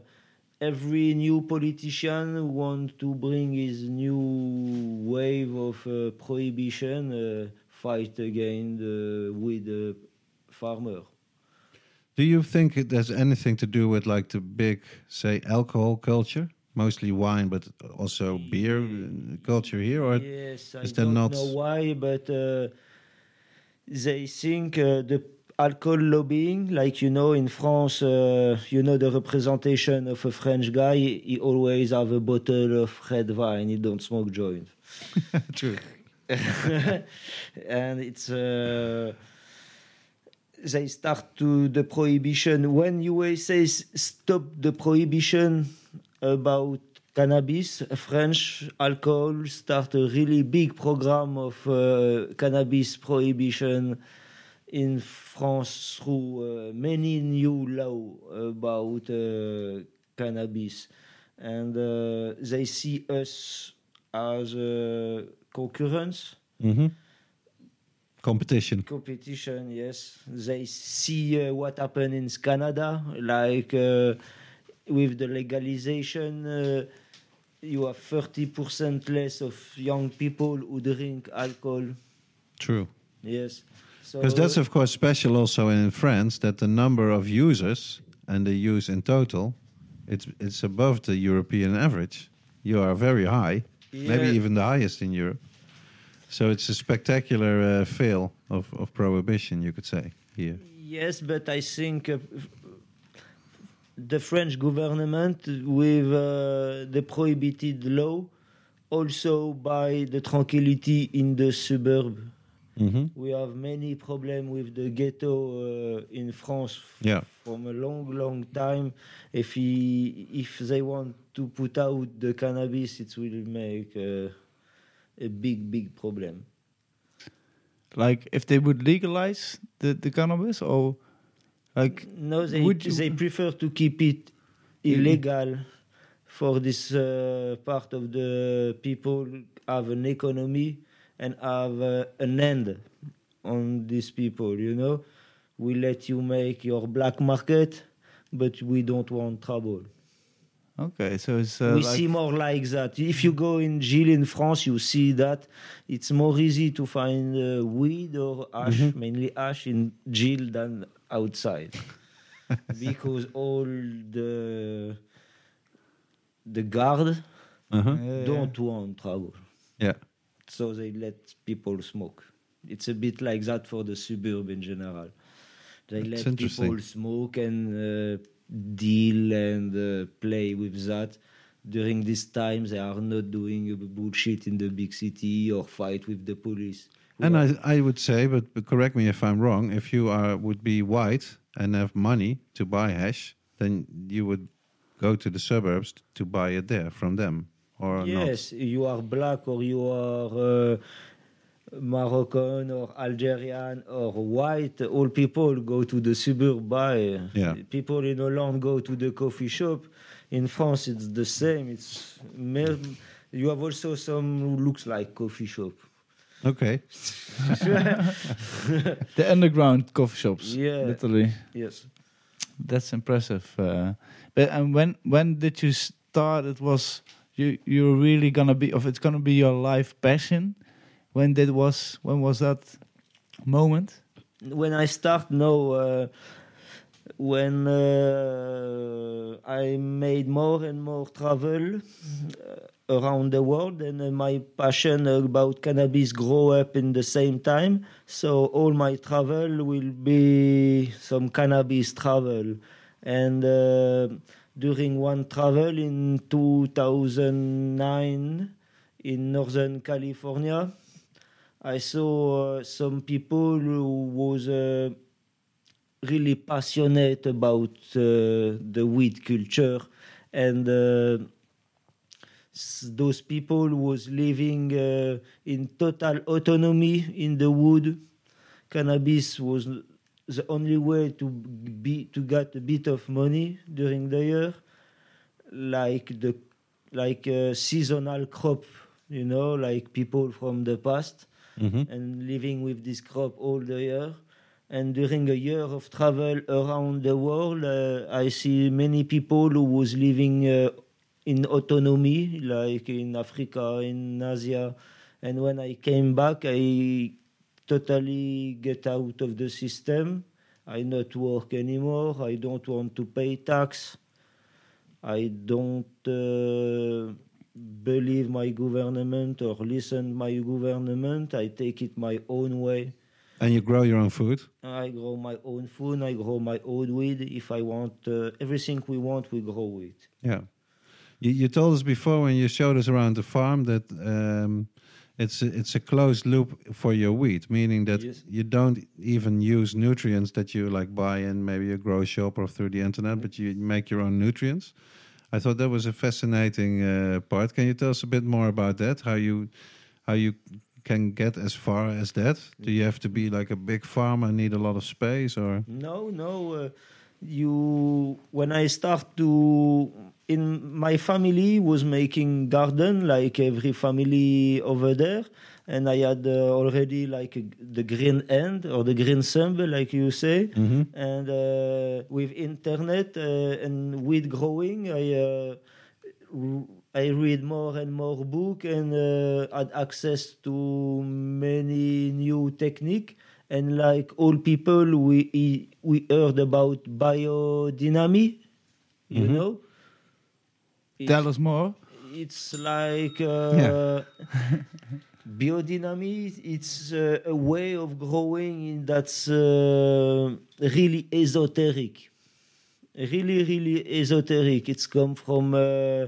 every new politician want to bring his new wave of uh, prohibition, uh, fight against uh, with the farmer. Do you think it has anything to do with like the big, say, alcohol culture, mostly wine, but also beer uh, culture here, or yes, I there don't not- know why, but uh, they think uh, the alcohol lobbying, like you know, in France, uh, you know, the representation of a French guy, he always have a bottle of red wine. He don't smoke joint, true? and it's. Uh, they start to the prohibition when USA stop the prohibition about cannabis french alcohol start a really big program of uh, cannabis prohibition in france through uh, many new law about uh, cannabis and uh, they see us as a concurrence. Mm-hmm. Competition. competition yes they see uh, what happened in canada like uh, with the legalization uh, you have 30% less of young people who drink alcohol True. yes so Because that's of course special also in France that the number of users and the use in total, it's it's above the European average. You are very high, maybe even the highest in Europe. So it's a spectacular uh, fail of, of prohibition, you could say here. Yes, but I think uh, the French government, with uh, the prohibited law, also by the tranquility in the suburb. Mm-hmm. We have many problems with the ghetto uh, in France Yeah. from a long, long time. If he, if they want to put out the cannabis, it will make uh, a big, big problem. Like if they would legalize the, the cannabis or like No, they they prefer to keep it illegal for this uh, part of the people have an economy and have uh, an end on these people. You know, we let you make your black market, but we don't want trouble. okay, so it's uh, we like, see more like that. If you go in jail in France, you see that it's more easy to find uh, weed or ash, mainly ash, in jail than outside, because all the the guard Uh-huh. Yeah, yeah. don't want trouble, Yeah. So they let people smoke. It's a bit like that for the suburb in general. They That's let people smoke and uh, deal and uh, play with that. During this time, they are not doing bullshit in the big city or fight with the police. And I, I would say, but, but correct me if I'm wrong, if you are would be white and have money to buy hash, then you would go to the suburbs to buy it there from them, or yes, you are black or you are uh, Moroccan or Algerian or white. All people go to the suburb buy. Yeah. People in Holland go to the coffee shop. In France, it's the same. It's you have also some who looks like coffee shop. Okay. The underground coffee shops. Yeah. Literally. Yes. That's impressive. Uh, but and when when did you start? It was you you're really gonna be of it's gonna be your life passion. When that was when was that moment? when I start now, uh, when uh, I made more and more travel uh, around the world, and uh, my passion about cannabis grow up in the same time. So all my travel will be some cannabis travel, and uh, during one travel in 2009 in Northern California. I saw uh, some people who was uh, really passionate about uh, the weed culture, and uh, those people was living uh, in total autonomy in the wood. Cannabis was the only way to be to get a bit of money during the year, like the like a seasonal crop, you know, like people from the past hmm and living with this crop all the year. And during a year of travel around the world, uh, I see many people who was living uh, in autonomy, like in Africa, in Asia. And when I came back, I totally get out of the system. I not work anymore. I don't want to pay tax. I don't uh, believe my government or listen my government. I take it my own way. And you grow your own food. I grow my own food. I grow my own weed. If I want uh, everything we want, we grow it. Yeah. You, you told us before when you showed us around the farm that um, it's a, it's a closed loop for your wheat, meaning that Yes. you don't even use nutrients that you like buy in maybe a grow shop or through the internet, but you make your own nutrients. I thought that was a fascinating uh, part. Can you tell us a bit more about that? How you how you can get as far as that? Do you have to be like a big farm and need a lot of space, or No, no. Uh, you when I start to in my family was making garden like every family over there, and I had uh, already like a, the green end or the green symbol, like you say, and uh, with internet uh, and weed growing, I. Uh, r- I read more and more book and uh, had access to many new technique and like all people we we heard about biodynamic you Mhm. know Tell us more. it's like uh, Yeah. biodynamic it's uh, a way of growing that's uh, really esoteric really really esoteric it's come from uh,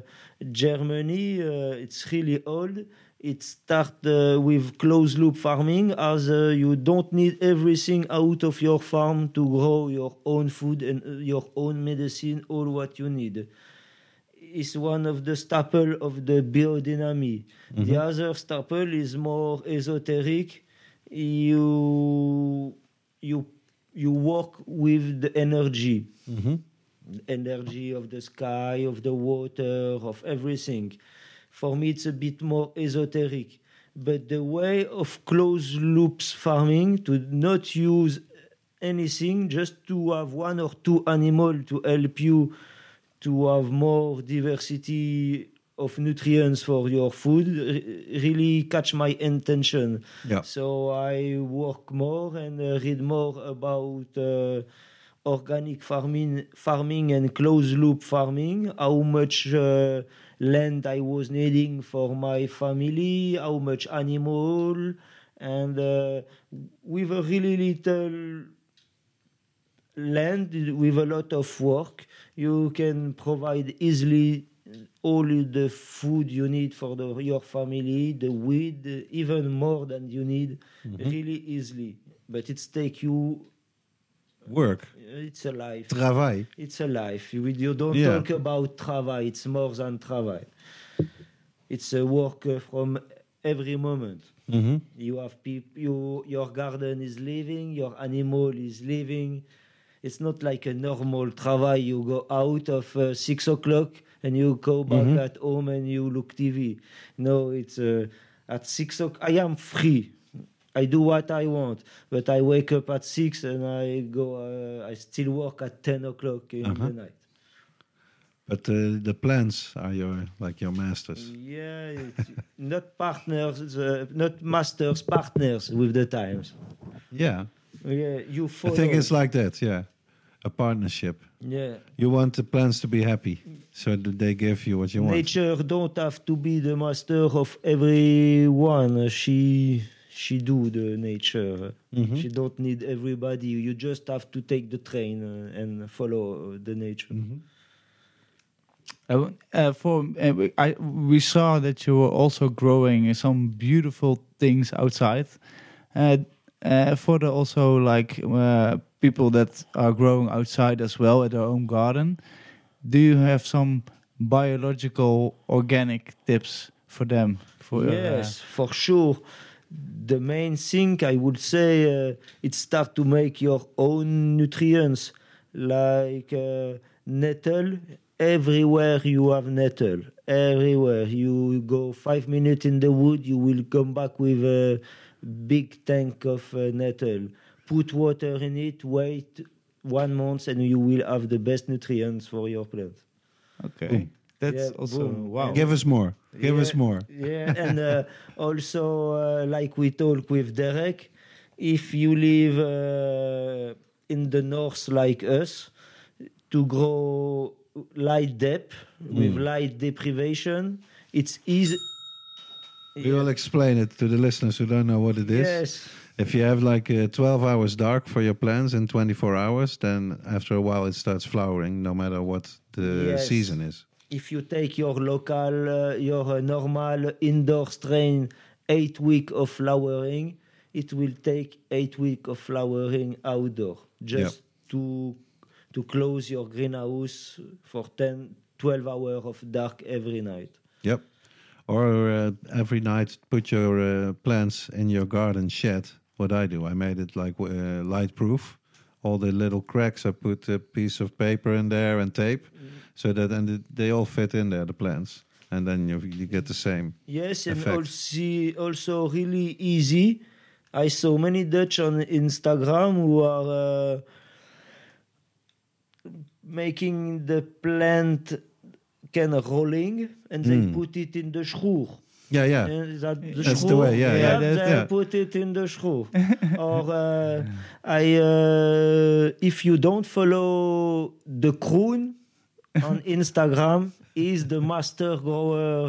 germany uh, it's really old it started uh, with closed loop farming as you don't need everything out of your farm to grow your own food and your own medicine all what you need is one of the staple of the biodynamic. The mm-hmm. other staple is more esoteric. You you you work with the energy, mm-hmm. energy of the sky, of the water, of everything. For me, it's a bit more esoteric. But the way of closed loops farming to not use anything, just to have one or two animal to help you to have more diversity of nutrients for your food really catch my intention. Yeah. So I work more and uh, read more about uh, organic farming, farming and closed loop farming. How much uh, land I was needing for my family, how much animal, and uh, with a really little land with a lot of work, you can provide easily all the food you need for the, your family, the weed, even more than you need, really easily. But it's take you. Work, It's a life. travail. It's a life. You, you don't Yeah. talk about travail. It's more than travail. It's a work from every moment. hmm You have peop- you, your garden is living, your animal is living. It's not like a normal travail. You go out of uh, six o'clock and you go back Mhm. at home and you look TV. No, it's uh, at six o'clock. I am free. I do what I want, but I wake up at six and I go. Uh, I still work at ten o'clock in Uh-huh. the night. But uh, the plants are your like your masters. Yeah, not partners, uh, not masters, partners with the times. Yeah, Yeah, you I think it's like that. Yeah, a partnership. yeah. You want the plants to be happy, so that they give you what you want. Nature don't have to be the master of everyone. She she do the nature. Mhm. She don't need everybody. You just have to take the train uh, and follow uh, the nature. Mhm. Uh, uh, for uh, I, we saw that you were also growing some beautiful things outside. Uh, uh, for the also like uh, people that are growing outside as well at their own garden, do you have some biological organic tips for them? For uh, yes, for sure. The main thing I would say uh, it's start to make your own nutrients, like uh, nettle. Everywhere you have nettle, everywhere you go five minutes in the wood, you will come back with a big tank of uh, nettle. Put water in it, wait one month, and you will have the best nutrients for your plant. okay, Boom. that's Yeah, also boom. wow. Give us more. Give us more. Yeah, and uh, also, uh, like we talk with Derek, if you live uh, in the north like us, to grow light dep with Mm. light deprivation, it's easy. We will explain it to the listeners who don't know what it is. Yes. If you have like uh, 12 hours dark for your plants in 24 hours, then after a while it starts flowering, no matter what the Yes. season is. if you take your local, uh, your uh, normal indoor strain, eight week of flowering, it will take eight week of flowering outdoor just to to close your greenhouse for 10, 12 hours of dark every night. Yep. Or uh, every night put your uh, plants in your garden shed. What I do, I made it like uh, light proof. All the little cracks, I put a piece of paper in there and tape, so that and they all fit in there, the plants, and then you you get the same. Yes, and also, also really easy. I saw many Dutch on Instagram who are uh, making the plant of rolling and they Mm. put it in the schroer. Yeah, yeah. And that the That's the schroer, way, yeah, yeah, they that- yeah. put it in the schroer. or uh, I, uh, if you don't follow the Kroon on Instagram, is the master grower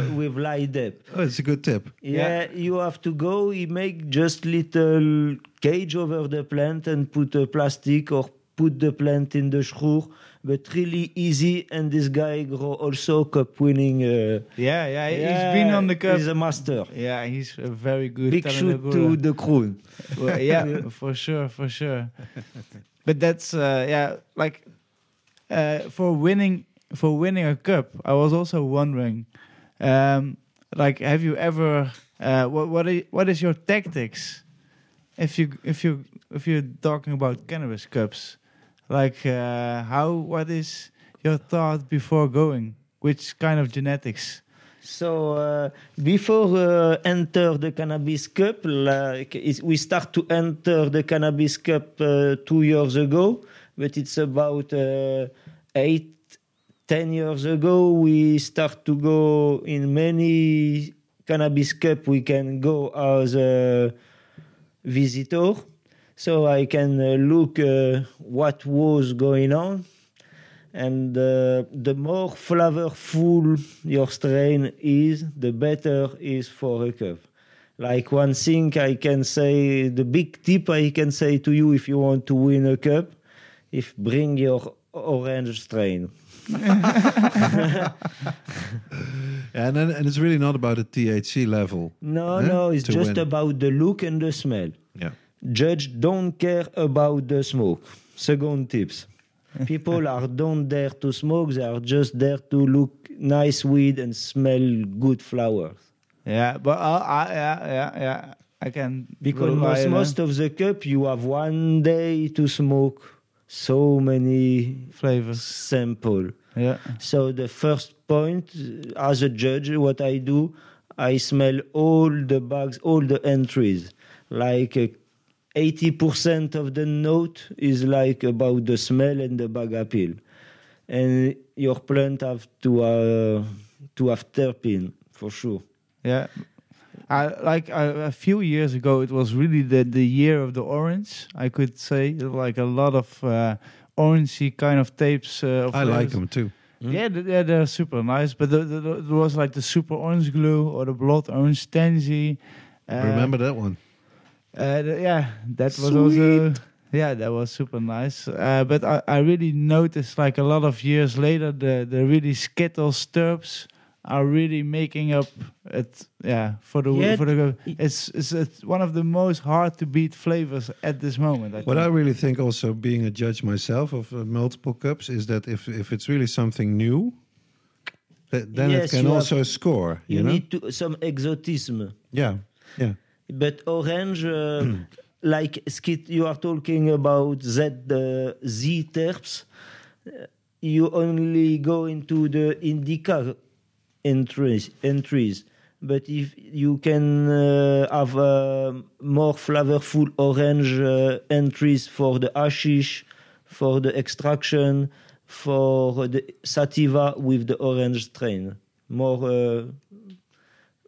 uh, with light depth. Oh, it's a good tip. Yeah, you have to go. He make just little cage over the plant and put a plastic or put the plant in the schroer, but really easy. And this guy grow also cup winning. Uh, Yeah, yeah, yeah, he's been on the cup. He's a master. yeah, he's a very good. Big shoot to the Kroon. Well, yeah, for sure, for sure. But that's uh, yeah, like uh, for winning for winning a cup. I was also wondering, um, like, have you ever uh, what what is, what is your tactics if you if you if you're talking about cannabis cups? Like, uh, how what is your thought before going? Which kind of genetics? So uh, before uh, enter the cannabis cup, like we start to enter the cannabis cup uh, two years ago, but it's about uh, eight, ten years ago. We start to go in many cannabis cup. We can go as a visitor, so I can uh, look uh, what was going on and uh, the more flavorful your strain is, the better is for a cup. Like one thing I can say, the big tip I can say to you if you want to win a cup, if bring your orange strain. And and it's really not about the THC level. No, Huh? no, it's To just win. about the look and the smell. Yeah. Judge don't care about the smoke. Second tips. People are don't dare to smoke, they are just there to look nice weed and smell good flowers. Yeah, but uh, I, yeah, yeah, yeah. I can Because most, most of the cup you have one day to smoke so many flavors. sample. Yeah, So the first point, uh, as a judge, what I do, I smell all the bags, all the entries. Like uh, 80% of the note is like about the smell and the bag appeal. And your plant have to uh, to have terpene for sure. yeah. I like I, a few years ago. It was really the the year of the orange. I could say like a lot of uh, orangey kind of tapes. Uh, of I like them too. Yeah, th- yeah, they're super nice. But the, the, the- there was like the super orange glue or the blood orange tangy. Uh, Remember that one? Uh, th- yeah, that was also yeah, that was super nice. Uh, but I, I really noticed like a lot of years later, the the really Skittles terps are really making up it. Yeah, for the Yeah, for the it's, it's it's one of the most hard to beat flavors at this moment. I What I really think, also being a judge myself of uh, multiple cups, is that if if it's really something new, that, then Yes, it can also score. You, You, know? need to, some exotism. yeah, yeah. But orange, uh, like skit, you are talking about Z uh, Z terps. uh, You only go into the indica entries. Entries, but if you can uh, have uh, more flavorful orange uh, entries for the hashish, for the extraction, for the sativa with the orange strain, more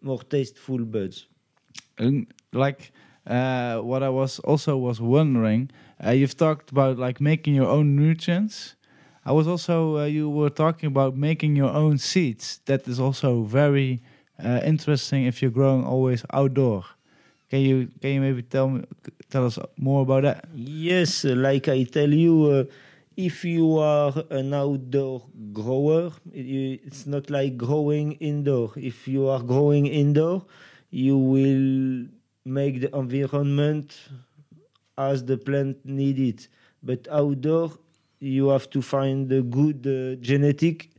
more tasteful buds. Like uh, what I was also was wondering, uh, you've talked about like making your own nutrients. I was also uh, you were talking about making your own seeds. That is also very uh, interesting if you're growing always outdoor. Can you can you maybe tell me tell us more about that? Yes, like I tell you, uh, if you are an outdoor grower, it's not like growing indoor. If you are growing indoor, you will make the environment as the plant need it. But outdoor, you have to find a good uh, genetic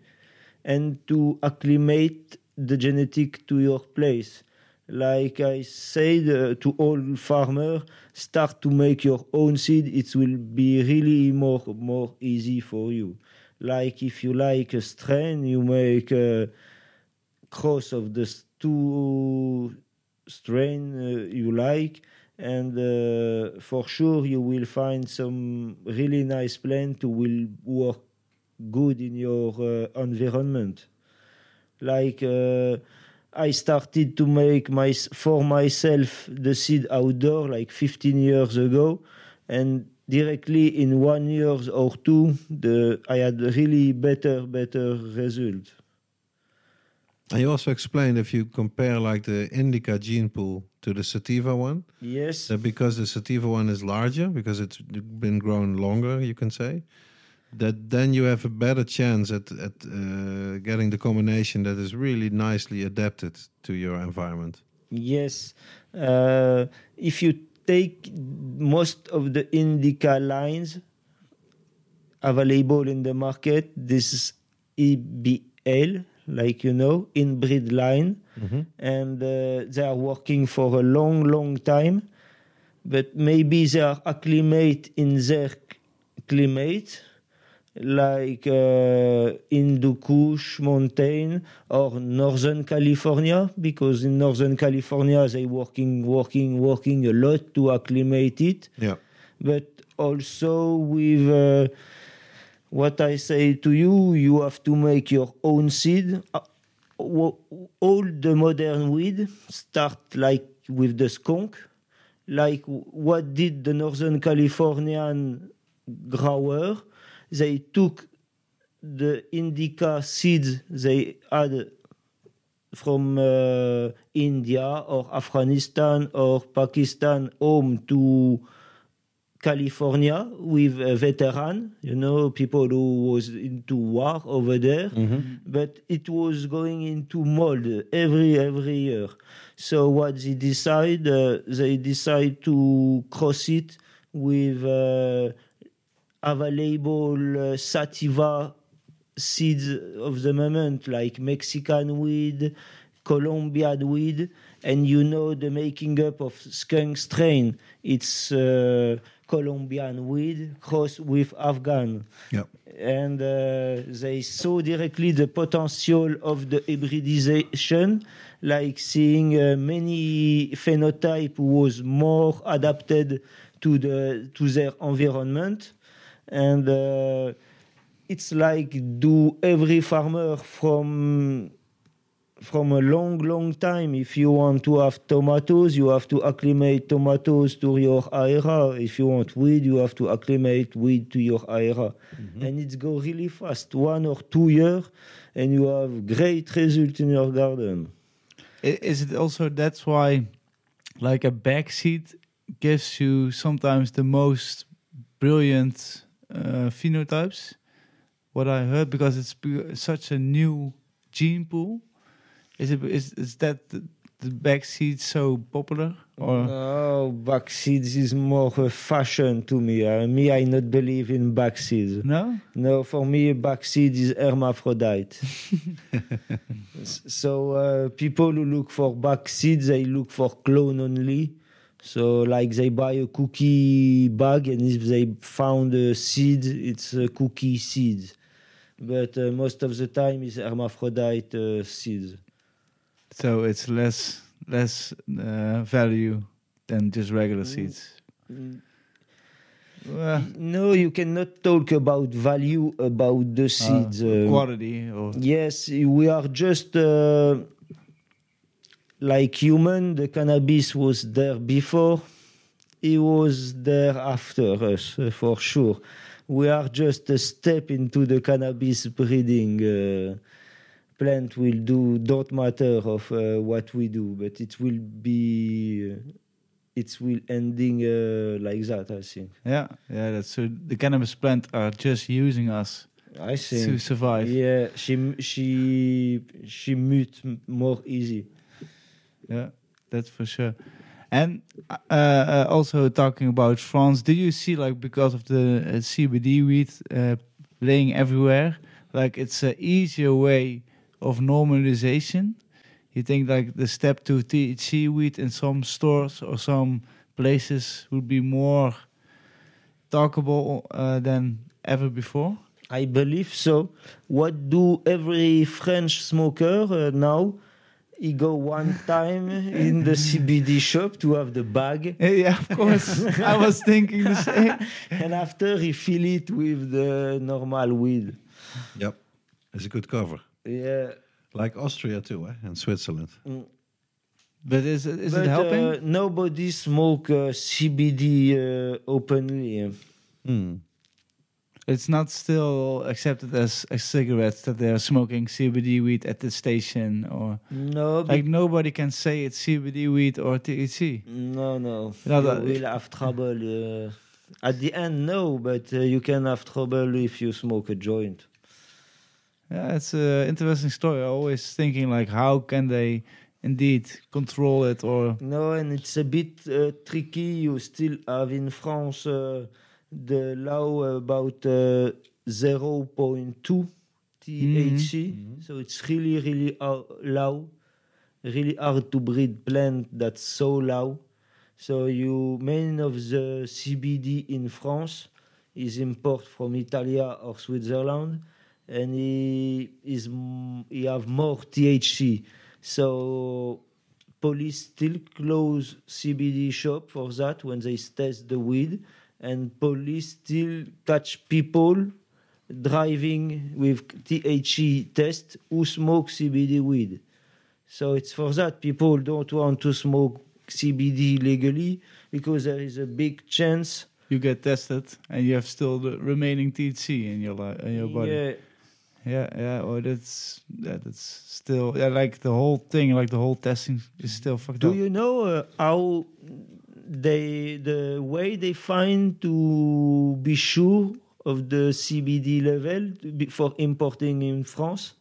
and to acclimate the genetic to your place. Like I said uh, to all farmer, start to make your own seed. It will be really more more easy for you. Like if you like a strain, you make a cross of the two strain uh, you like, and uh, for sure you will find some really nice plant who will work good in your uh, environment. Like uh, I started to make my for myself the seed outdoor like 15 years ago, and directly in one year or two, the I had really better better result. And you also explained if you compare like the indica gene pool to the sativa one, Yes. that because the sativa one is larger, because it's been grown longer, you can say, that then you have a better chance at at uh, getting the combination that is really nicely adapted to your environment. Yes. Uh, if you take most of the indica lines available in the market, this is EBL, like you know, inbreed line, and uh, they are working for a long, long time. But maybe they are acclimate in their climate, like uh, in the Kush mountain or Northern California, because in Northern California they working, working, working a lot to acclimate it. Yeah. But also with uh, what I say to you, you have to make your own seed. Uh, all the modern weed start like with the skunk. Like what did the Northern Californian grower? They took the indica seeds they had from uh, India or Afghanistan or Pakistan home to California with a veteran, you know, people who was into war over there, but it was going into mold every every year. So what they decide, uh, they decide to cross it with uh, available uh, sativa seeds of the moment, like Mexican weed, Colombian weed, and you know the making up of skunk strain. It's uh, Colombian weed crossed with Afghan. Yep. And uh, they saw directly the potential of the hybridization, like seeing uh, many phenotype was more adapted to the to their environment, and uh, it's like do every farmer from from a long, long time. If you want to have tomatoes, you have to acclimate tomatoes to your area. If you want weed, you have to acclimate weed to your area. And it's go really fast, one or two years, and you have great result in your garden. Is it also that's why, like a bagseed gives you sometimes the most brilliant uh, phenotypes? What I heard because it's such a new gene pool. Is it is is that the, the bagseed so popular or No, bagseeds is more a fashion to me. Uh, me, I not believe in bagseeds. no? No, for me, bagseed is hermaphrodite. So uh, people who look for bagseeds, they look for clone only. So like they buy a cookie bag, and if they found a seed, it's a cookie seed. But uh, most of the time, it's hermaphrodite uh, seeds. So it's less less uh, value than just regular seeds. Well, No, you cannot talk about value about the seeds. uh, uh, quality or Yes, we are just uh, like human. The cannabis was there before. it was there after us, uh, for sure. We are just a step into the cannabis breeding. Plant will do don't matter of uh, what we do, but it will be. Uh, it will ending uh, like that. I think. yeah, yeah. That's so. The cannabis plant are just using us I to think. survive. Yeah, she she she mute more easy. Yeah, that's for sure. And uh, uh, also talking about France, do you see like because of the uh, CBD weed uh, laying everywhere, like it's an easier way of normalization? You think like the step to THC weed in some stores or some places would be more talkable uh, than ever before? I believe so. What do every French smoker uh, now? He go one time in the CBD shop to have the bag, yeah, of course. I was thinking the same. and after he fill it with the normal weed. Yep. It's a good cover. Yeah, Like Austria too, eh? and Switzerland. But is it, is but it helping? Uh, nobody smoke uh, CBD uh, openly. Hmm. It's not still accepted as, as cigarettes that they are smoking CBD weed at the station, or No, like nobody can say it's CBD weed or THC. No, no. No, you will have trouble. Uh, at the end, no, but uh, you can have trouble if you smoke a joint. Yeah, it's an interesting story. I always thinking like, how can they indeed control it? Or No, and it's a bit uh, tricky. You still have in France uh, the law about uh, 0.2 THC. So it's really, really low. Really hard to breed plant that's so low. So you many of the CBD in France is import from Italia or Switzerland, and he is he have more THC. So police still close CBD shop for that when they test the weed, and police still catch people driving with THC test who smoke CBD weed. So it's for that people don't want to smoke CBD legally because there is a big chance. you get tested and you have still the remaining THC in your li- in your body. Yeah, Yeah, yeah. Or that's yeah, that's still yeah, like the whole thing, like the whole testing is still fucked Do up. Do you know uh, how they the way they find to be sure of the CBD level for importing in France?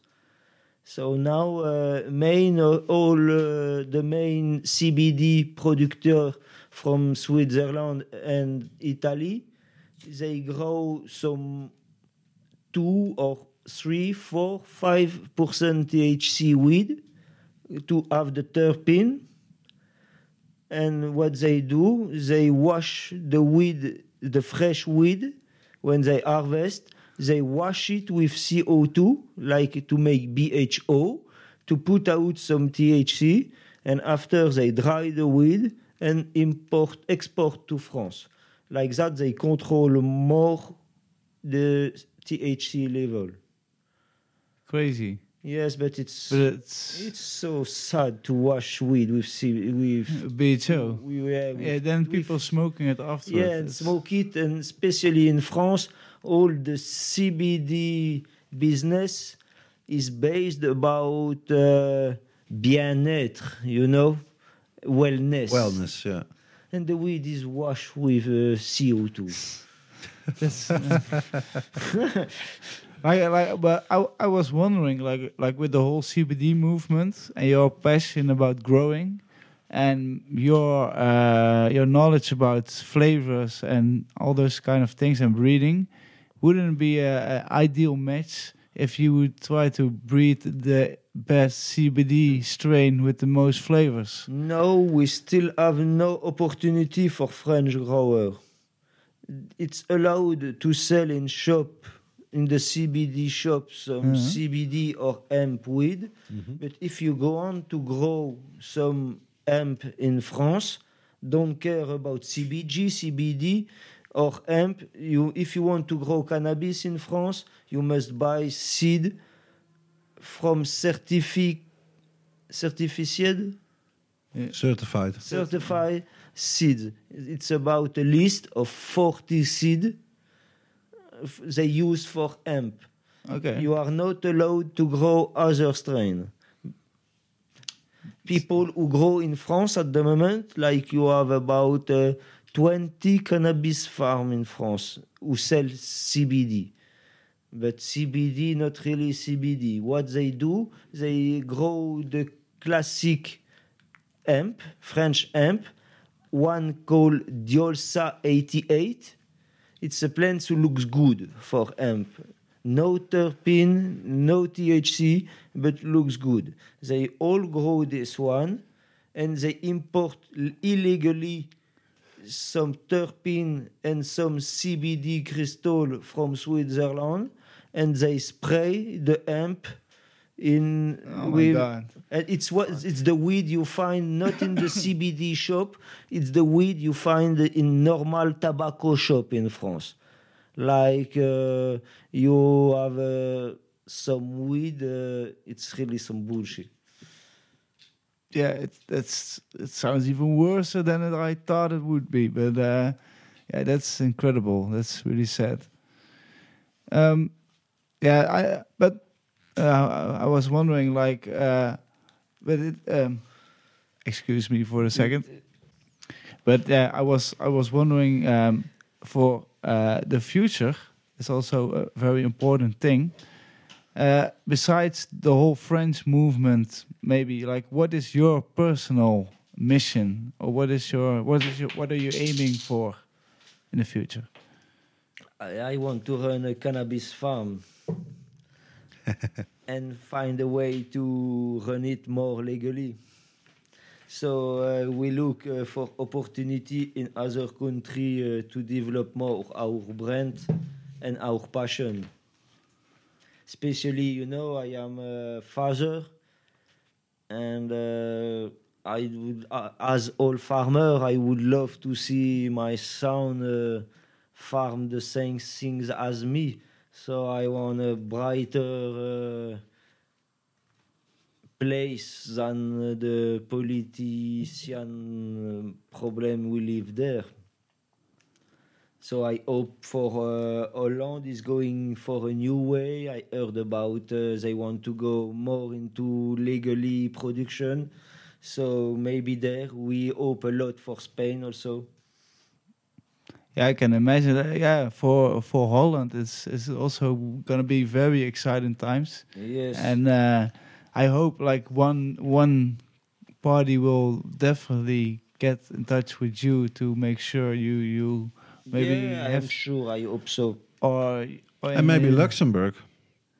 So now, uh, main uh, all uh, the main CBD producer from Switzerland and Italy, they grow some two or three, four, five percent THC weed to have the terpene. And what they do, they wash the weed, the fresh weed, when they harvest, they wash it with CO2, like to make BHO, to put out some THC, and after they dry the weed and import, export to France. Like that, they control more the THC level. Crazy, Yes, but it's but it's, it's so sad to wash weed with C- with BHO. we- yeah, Yeah, with- then with- people smoking it afterwards. yeah and It's- smoke it and especially in France all the CBD business is based about uh, bien-être you know wellness Wellness, yeah. and the weed is washed with uh, CO2 That's, uh, like, like, but I, I was wondering, like, like with the whole CBD movement and your passion about growing, and your uh, your knowledge about flavors and all those kind of things and breeding, wouldn't it be a, a ideal match if you would try to breed the best CBD strain with the most flavors? No, we still have no opportunity for French grower. It's allowed to sell in shop, in the CBD shop, some Mhm. CBD or hemp weed. Mm-hmm. But if you go on to grow some hemp in France, don't care about CBG, CBD, or hemp. You, if you want to grow cannabis in France, you must buy seed from certifi, certified Certified. certified seeds. It's about a list of 40 seed they use for hemp. Okay. You are not allowed to grow other strain. People who grow in France at the moment, like you have about uh, 20 cannabis farm in France who sell CBD. But CBD, not really CBD. What they do, they grow the classic hemp, French hemp, one called Dioica 88. It's a plant who looks good for hemp. No terpene, no THC, but looks good. They all grow this one and they import illegally some terpene and some CBD crystal from Switzerland and they spray the hemp in Oh with it's what it's the weed you find not in the CBD shop. It's the weed you find in normal tobacco shop in France. Like uh, you have uh, some weed. Uh, it's really some bullshit. yeah, it that's it sounds even worse than I thought it would be. But uh, yeah, that's incredible. That's really sad. Um, yeah, I but uh, I was wondering, like, uh, but it, um, excuse me for a second. But uh, I was I was wondering um, for uh, the future. It's also a very important thing. Uh, besides the whole French movement, maybe like what is your personal mission, or what is your what is your what are you aiming for in the future? I, I want to run a cannabis farm and find a way to run it more legally. So uh, we look uh, for opportunity in other country uh, to develop more our brand and our passion. Especially, you know, I am a father, and uh, I would, uh, as all farmer, I would love to see my son uh, farm the same things as me. So I want a brighter uh, place than uh, the politician uh, problem we live there. So I hope for uh, Holland is going for a new way. I heard about uh, they want to go more into legally production. So maybe there we hope a lot for Spain also. Yeah, I can imagine. That, yeah, for for Holland, it's it's also gonna be very exciting times. Yes. and uh, I hope like one one party will definitely get in touch with you to make sure you you maybe yeah, I'm have sure. I hope so. or, or And maybe in- Luxembourg.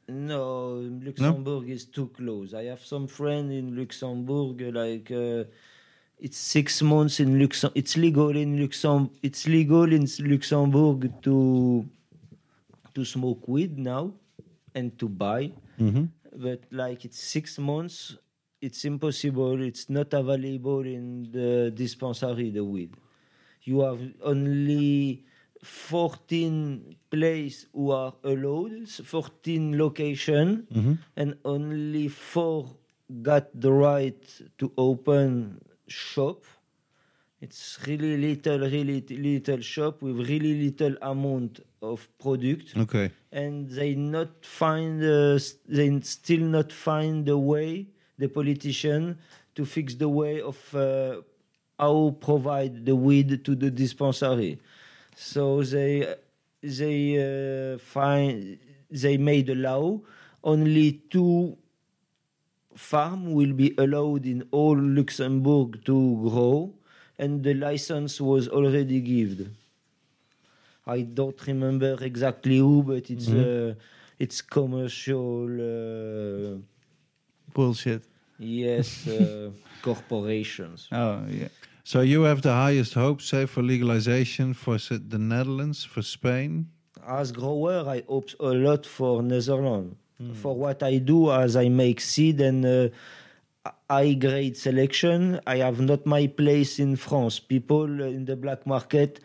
No, Luxembourg is too close. I have some friend in Luxembourg. Like uh, it's six months in Luxem. It's legal in Luxem. It's legal in Luxembourg to to smoke weed now and to buy. hmm But like it's six months, it's impossible. It's not available in the dispensary. The weed. You have only 14 places who are allowed, 14 location, hmm and only four got the right to open shop. It's really little, really little shop with really little amount of product, Okay. and they not find, uh, they still not find the way, the politician, to fix the way of uh, how provide the weed to the dispensary. So they they uh, find they made a law. Only two farm will be allowed in all Luxembourg to grow, and the license was already given. I don't remember exactly who, but it's uh, it's commercial. Uh, bullshit. yes, uh, corporations. Oh yeah. So you have the highest hopes, say, for legalization for the Netherlands, for Spain. as grower, I hope a lot for Netherlands. For what I do, as I make seed and uh, high grade selection, I have not my place in France. People in the black market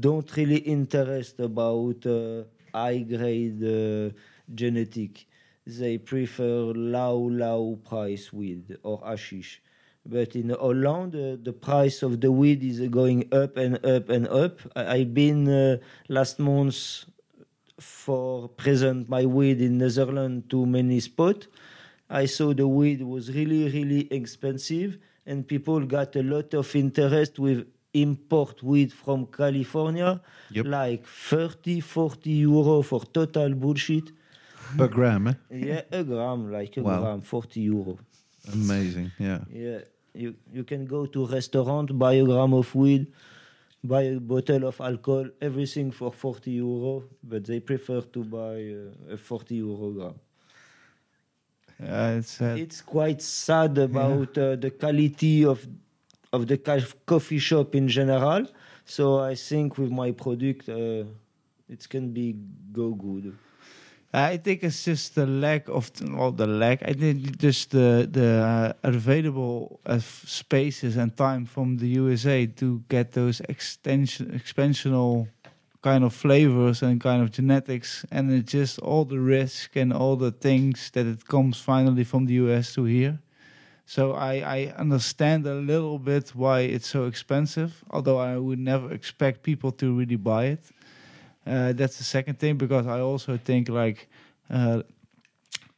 don't really interest about uh, high grade uh, genetic. They prefer low, low price weed or hashish. But in Holland, uh, the price of the weed is going up and up and up. I, I've been uh, last month for present my weed in Netherlands to many spots. I saw the weed was really, really expensive, and people got a lot of interest with import weed from California, Yep. like 30, 40 euro for total bullshit. Per gram, eh? Yeah, a gram, like a Wow. gram, 40 euro. Amazing, yeah. Yeah, you you can go to restaurant, buy a gram of weed, buy a bottle of alcohol, everything for 40 euro, but they prefer to buy uh, a 40 euro gram. Yeah, it's uh, It's quite sad about uh, the quality of of the coffee shop in general. So I think with my product, uh, it can be go good. I think it's just the lack of well, the lack. I think just the the uh, available uh, spaces and time from the USA to get those extension expansional kind of flavors and kind of genetics, and it's just all the risk and all the things that it comes finally from the US to here. So I, I understand a little bit why it's so expensive, although I would never expect people to really buy it. Uh, that's the second thing because I also think like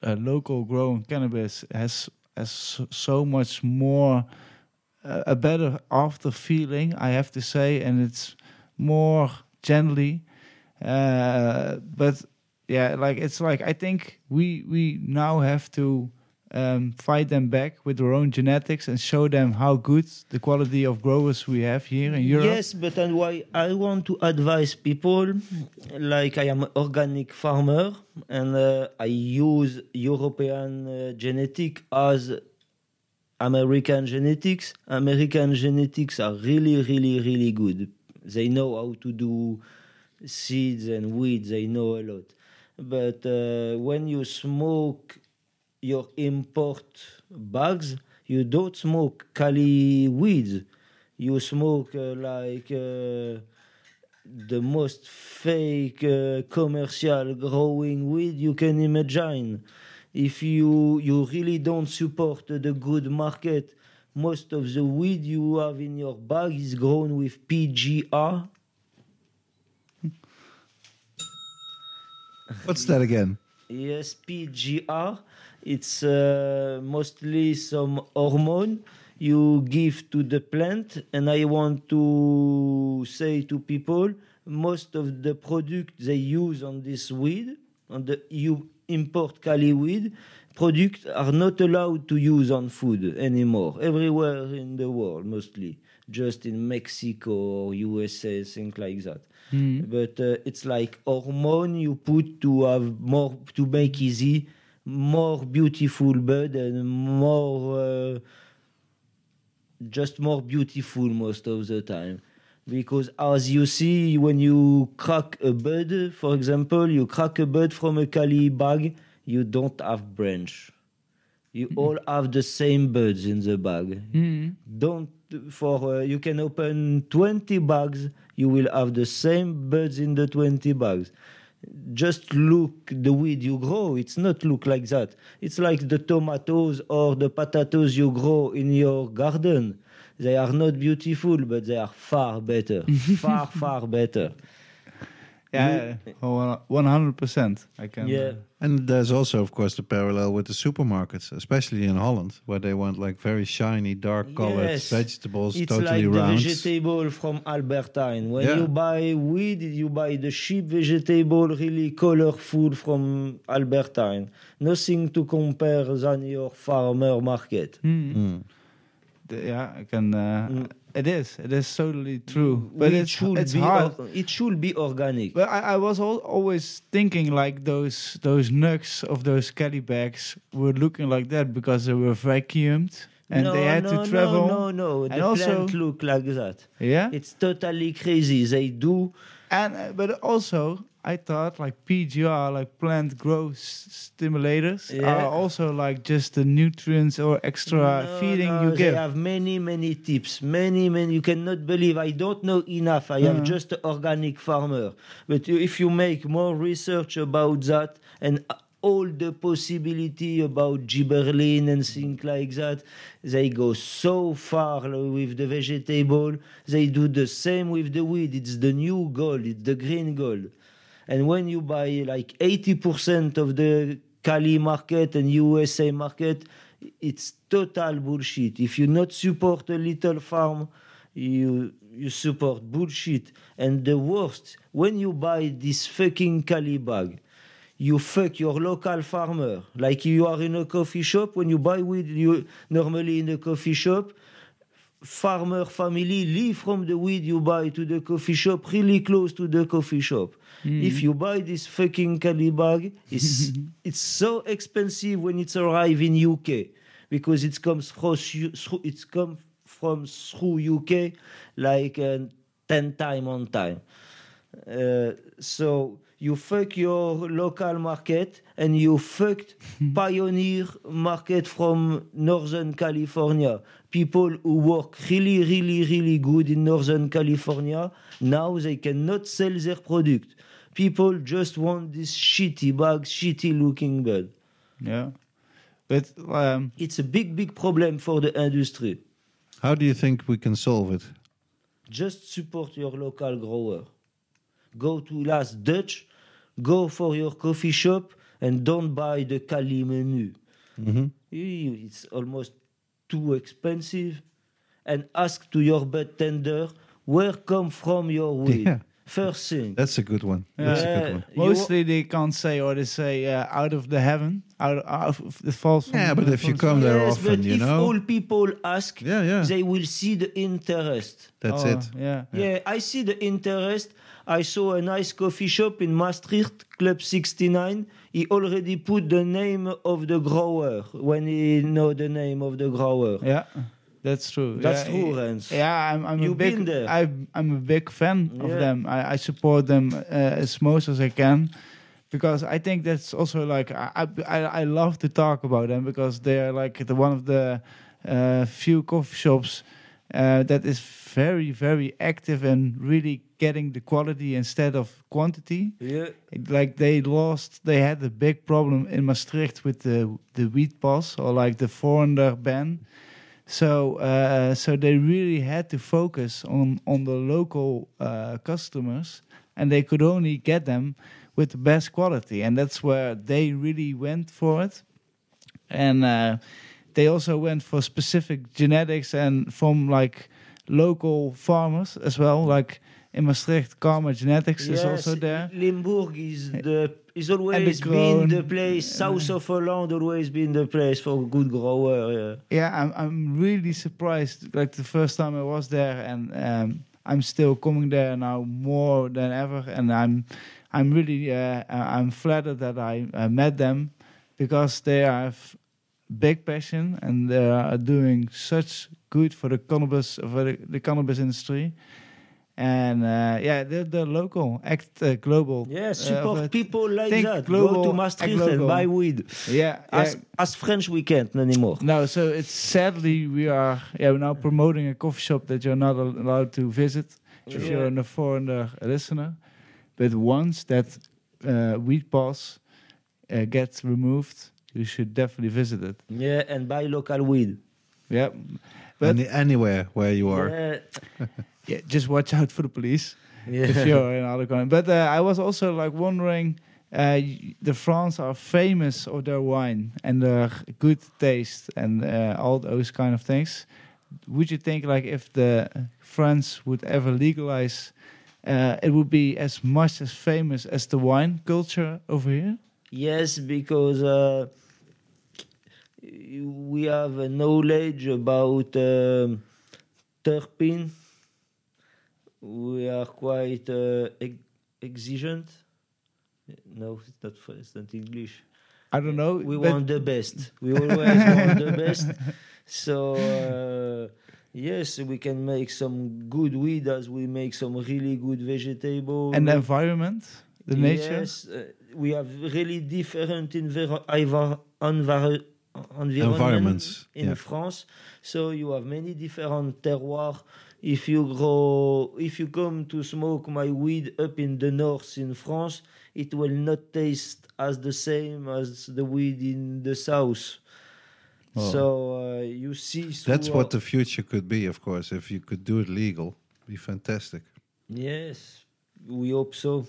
uh, local grown cannabis has has so- so much more uh, a better after feeling I have to say, and it's more gently. Uh, but yeah, like it's like I think we we now have to um, fight them back with their own genetics and show them how good the quality of growers we have here in Europe. Yes, but and why I want to advise people, like I am an organic farmer and uh, I use European uh, genetic as American genetics. American genetics are really, really, really good. They know how to do seeds and weeds. They know a lot. But uh, when you smoke your import bags, you don't smoke Cali weeds. You smoke uh, like uh, the most fake uh, commercial growing weed you can imagine. If you you really don't support the good market, most of the weed you have in your bag is grown with PGR. What's that again? Yes, PGR. It's uh, mostly some hormone you give to the plant, and I want to say to people, most of the product they use on this weed, on the you import Cali weed, products are not allowed to use on food anymore. Everywhere in the world, mostly, just in Mexico or USA, things like that but uh, it's like hormone you put to have more to make easy more beautiful bud and more uh, just more beautiful most of the time. Because as you see when you crack a bud for example you crack a bud from a cali bag you don't have branch. You all have the same buds in the bag. Don't for uh, you can open 20 bags you will have the same buds in the 20 bags just look the weed you grow. It's not look like that. It's like the tomatoes or the potatoes you grow in your garden. They are not beautiful but they are far better. Far far better Yeah, oh, one hundred percent. I can. yeah And there's also, of course, the parallel with the supermarkets, especially in Holland, where they want like very shiny, dark-colored Yes. vegetables, It's totally like round. the vegetable from Albert Heijn. When Yeah. you buy weed, you buy the cheap vegetable, really colorful from Albert Heijn. Nothing to compare than your farmer market. Hmm. Mm. The- yeah, I can. Uh, Mm. It is. It is totally true. But it it's should it's be hard. or- it should be organic. But I, I was al always thinking like those those nugs of those Cali bags were looking like that because they were vacuumed and no, they had no, to travel. No, no, no. And The also- plant look like that. Yeah, It's totally crazy. They do. and uh, but also I thought like PGR, like plant growth stimulators, Yeah. are also like just the nutrients or extra No, feeding no, you they give. have many, many tips. Many, many. You cannot believe. I don't know enough. I am Mhm. just an organic farmer. But if you make more research about that and uh, all the possibility about gibberellin and things like that, they go so far with the vegetable. They do the same with the weed. It's the new gold. It's the green gold. And when you buy like 80% of the Cali market and USA market, it's total bullshit. If you not support a little farm, you you support bullshit. And the worst, when you buy this fucking Cali bag, you fuck your local farmer. Like you are in a coffee shop, when you buy weed, you normally in a coffee shop, farmer family live from the weed you buy to the coffee shop really close to the coffee shop. If you buy this fucking Cali bag, it's it's so expensive when it's arrive in UK because it comes through, through it's come from through UK like uh, ten time on time. Uh, so you fuck your local market and you fucked pioneer market from Northern California. People who work really, really, really good in Northern California, now they cannot sell their product. People just want this shitty bag, shitty looking bud. yeah, but um, It's a big, big problem for the industry. How do you think we can solve it? Just support your local grower. Go to Last Dutch, go for your coffee shop, and don't buy the Cali menu. Mhm. It's almost too expensive. And ask to your bud tender where come from your weed. Yeah. First thing. That's a good one. That's a good one. Mostly they can't say or they say uh, out of the heaven, out, out of the false. Yeah, but if you come there yes, often, but you if know. all people ask, Yeah, yeah. they will see the interest. That's Oh, it. Yeah, Yeah, I see the interest. I saw a nice coffee shop in Maastricht, Club 69. He already put the name of the grower when he know the name of the grower. yeah, that's true. That's yeah, true, yeah. Rens. Yeah, I'm, I'm a You've big, been there. I'm, I'm a big fan of them. I, I support them uh, as most as I can because I think that's also like I, I I love to talk about them because they are like the one of the uh, few coffee shops uh, that is very very active and really getting the quality instead of quantity. Yeah. Like they lost they had a big problem in Maastricht with the the weed pass or like the foreigner ban so uh, so they really had to focus on on the local uh, customers and they could only get them with the best quality, and that's where they really went for it. And uh, they also went for specific genetics and from like local farmers as well, like in Maastricht, Karma Genetics is also there. Limburg is the is always been the place. South of Holland always been the place for good grower. Yeah. Yeah, I'm I'm really surprised. Like the first time I was there, and um, I'm still coming there now more than ever, and I'm I'm really uh, I'm flattered that I uh, met them because they have big passion and they are doing such good for the cannabis for the, the cannabis industry. And uh, yeah, they're, they're local, act uh, global. Yeah, uh, support of it. people like think that. global, Go to act Maastricht and buy weed. Yeah, As yeah. as French we can't anymore. No, so it's sadly we are yeah we're now promoting a coffee shop that you're not al- allowed to visit if Yeah. you're a foreigner listener. But once that uh, weed pass uh, gets removed, you should definitely visit it. Yeah, and buy local weed. Yeah, but Any, anywhere where you are. Yeah, just watch out for the police yeah. if you're in other countries. But uh, I was also like wondering. Uh, the France are famous for their wine and their good taste and uh, all those kind of things. Would you think like if the France would ever legalize, uh, it would be as much as famous as the wine culture over here? Yes, because uh, we have a knowledge about um, terpene. We are quite uh, ex- exigent. No, it's not. f- It's not English. I don't know. We want the best. We always want the best. So uh, yes, we can make some good weed as we make some really good vegetables. and the environment, the nature. Yes, uh, we have really different envir- envir- envir- environment Environments, in yeah. France. So you have many different terroirs. If you grow, if you come to smoke my weed up in the north in France, it will not taste as the same as the weed in the south. Oh. So uh, you see, through That's what the future could be, of course. If you could do it legal, be fantastic. yes, we hope so.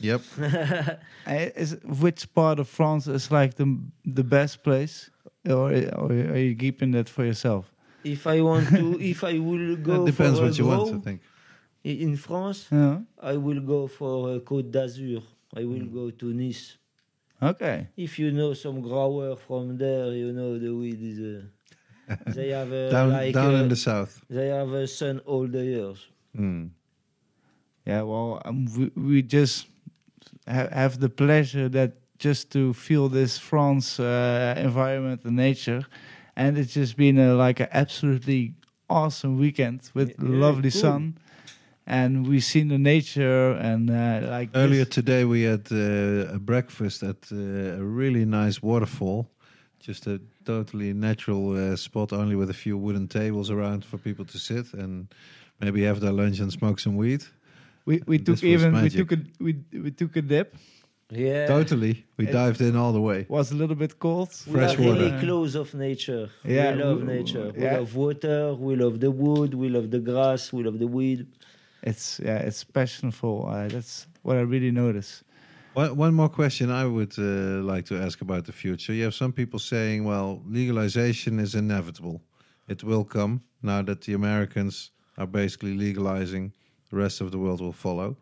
Yep. Is which part of France is like the the best place, or, or are you keeping that for yourself? If I want to, if I will go it depends for a what you want, I think. in France, Yeah. I will go for uh, Côte d'Azur. I will go to Nice. Okay. If you know some grower from there, you know the weed is. Uh, they have uh, down like down uh, in the south. they have a sun all the years. Mm. Yeah, well, um, we, we just ha- have the pleasure that just to feel this France uh, environment and nature, and it's just been a, like an absolutely awesome weekend with Yeah, lovely cool. sun, and we've seen the nature and uh, like Earlier this- today, we had uh, a breakfast at uh, a really nice waterfall. Just a totally natural uh, spot, only with a few wooden tables around for people to sit and maybe have their lunch and smoke some weed. we we took even we took a we we took a dip. Yeah, Totally, we It- dived in all the way. Was a little bit cold. We fresh are really water. close of nature. Yeah, we love we- nature. We yeah. love water. We love the wood. We love the grass. We love the weed. It's yeah, it's passionful. Uh, that's what I really notice. One, one more question I would uh, like to ask about the future. You have some people saying, well, legalization is inevitable. It will come now that the Americans are basically legalizing, the rest of the world will follow.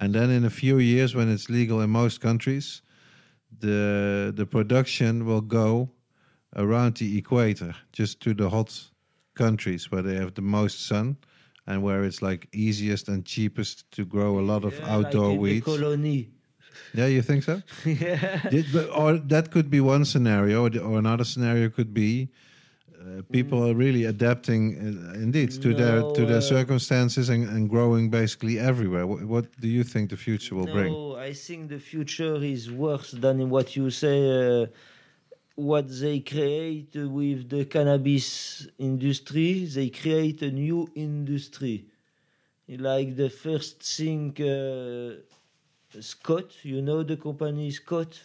And then in a few years, when it's legal in most countries, the, the production will go around the equator, just to the hot countries where they have the most sun and where it's like easiest and cheapest to grow a lot of Yeah, outdoor like weeds. Colony. Yeah, you think so? yeah. Did- or that could be one scenario, or another scenario could be uh, people are really adapting, uh, indeed, to their to their uh, circumstances and, and growing basically everywhere. What, what do you think the future will bring? No, I think the future is worse than what you say. Uh, what they create with the cannabis industry, they create a new industry. Like the first thing, Scott, you know the company Scott?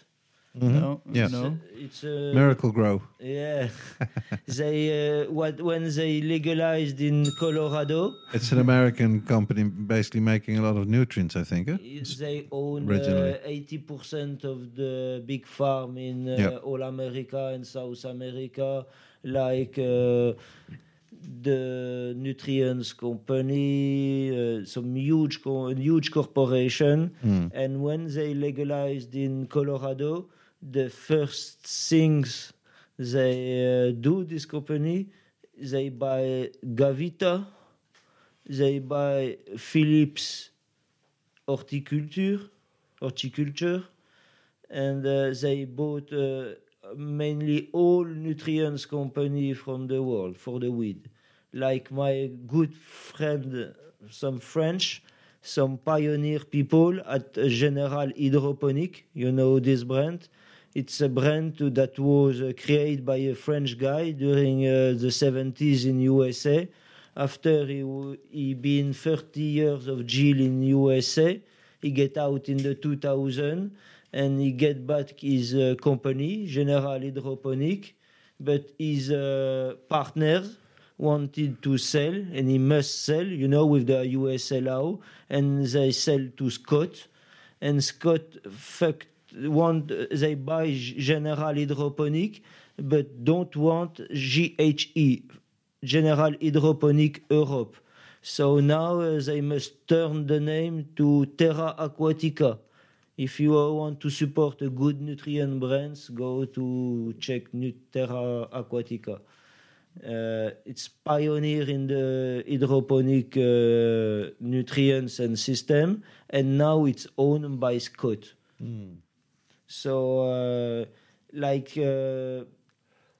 Mhm. No, Yes. no. It's a Miracle-Gro. yeah. they uh, what when they legalized in Colorado, It's an American company basically making a lot of nutrients, I think. eh? they own originally. eighty percent of the big farm in uh, Yeah. all America and South America, like. Uh, the nutrients company, uh, some huge co- huge corporation, Mm. and when they legalized in Colorado, the first things they uh, do this company, they buy Gavita, they buy Philips Horticulture, horticulture, and uh, they bought uh, mainly all nutrients company from the world for the weed. Like my good friend, some French, some pioneer people at General Hydroponic. You know this brand? It's a brand that was created by a French guy during uh, the 70s in USA. After he he been 30 years of jail in USA, he get out in the 2000 and he get back his uh, company, General Hydroponic, but his uh, partners wanted to sell and he must sell, you know, with the USA law, and they sell to Scott, and Scott fucked want they buy General Hydroponic, but don't want GHE, General Hydroponic Europe. So now uh, they must turn the name to Terra Aquatica. If you want to support a good nutrient brands, go to check Nu- Terra Aquatica. Uh, it's pioneer in the hydroponic uh, nutrients and system, and now it's owned by Scott. So, uh, like uh,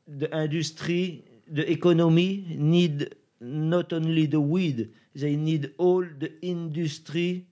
the industry, the economy need not only the weed, they need all the industry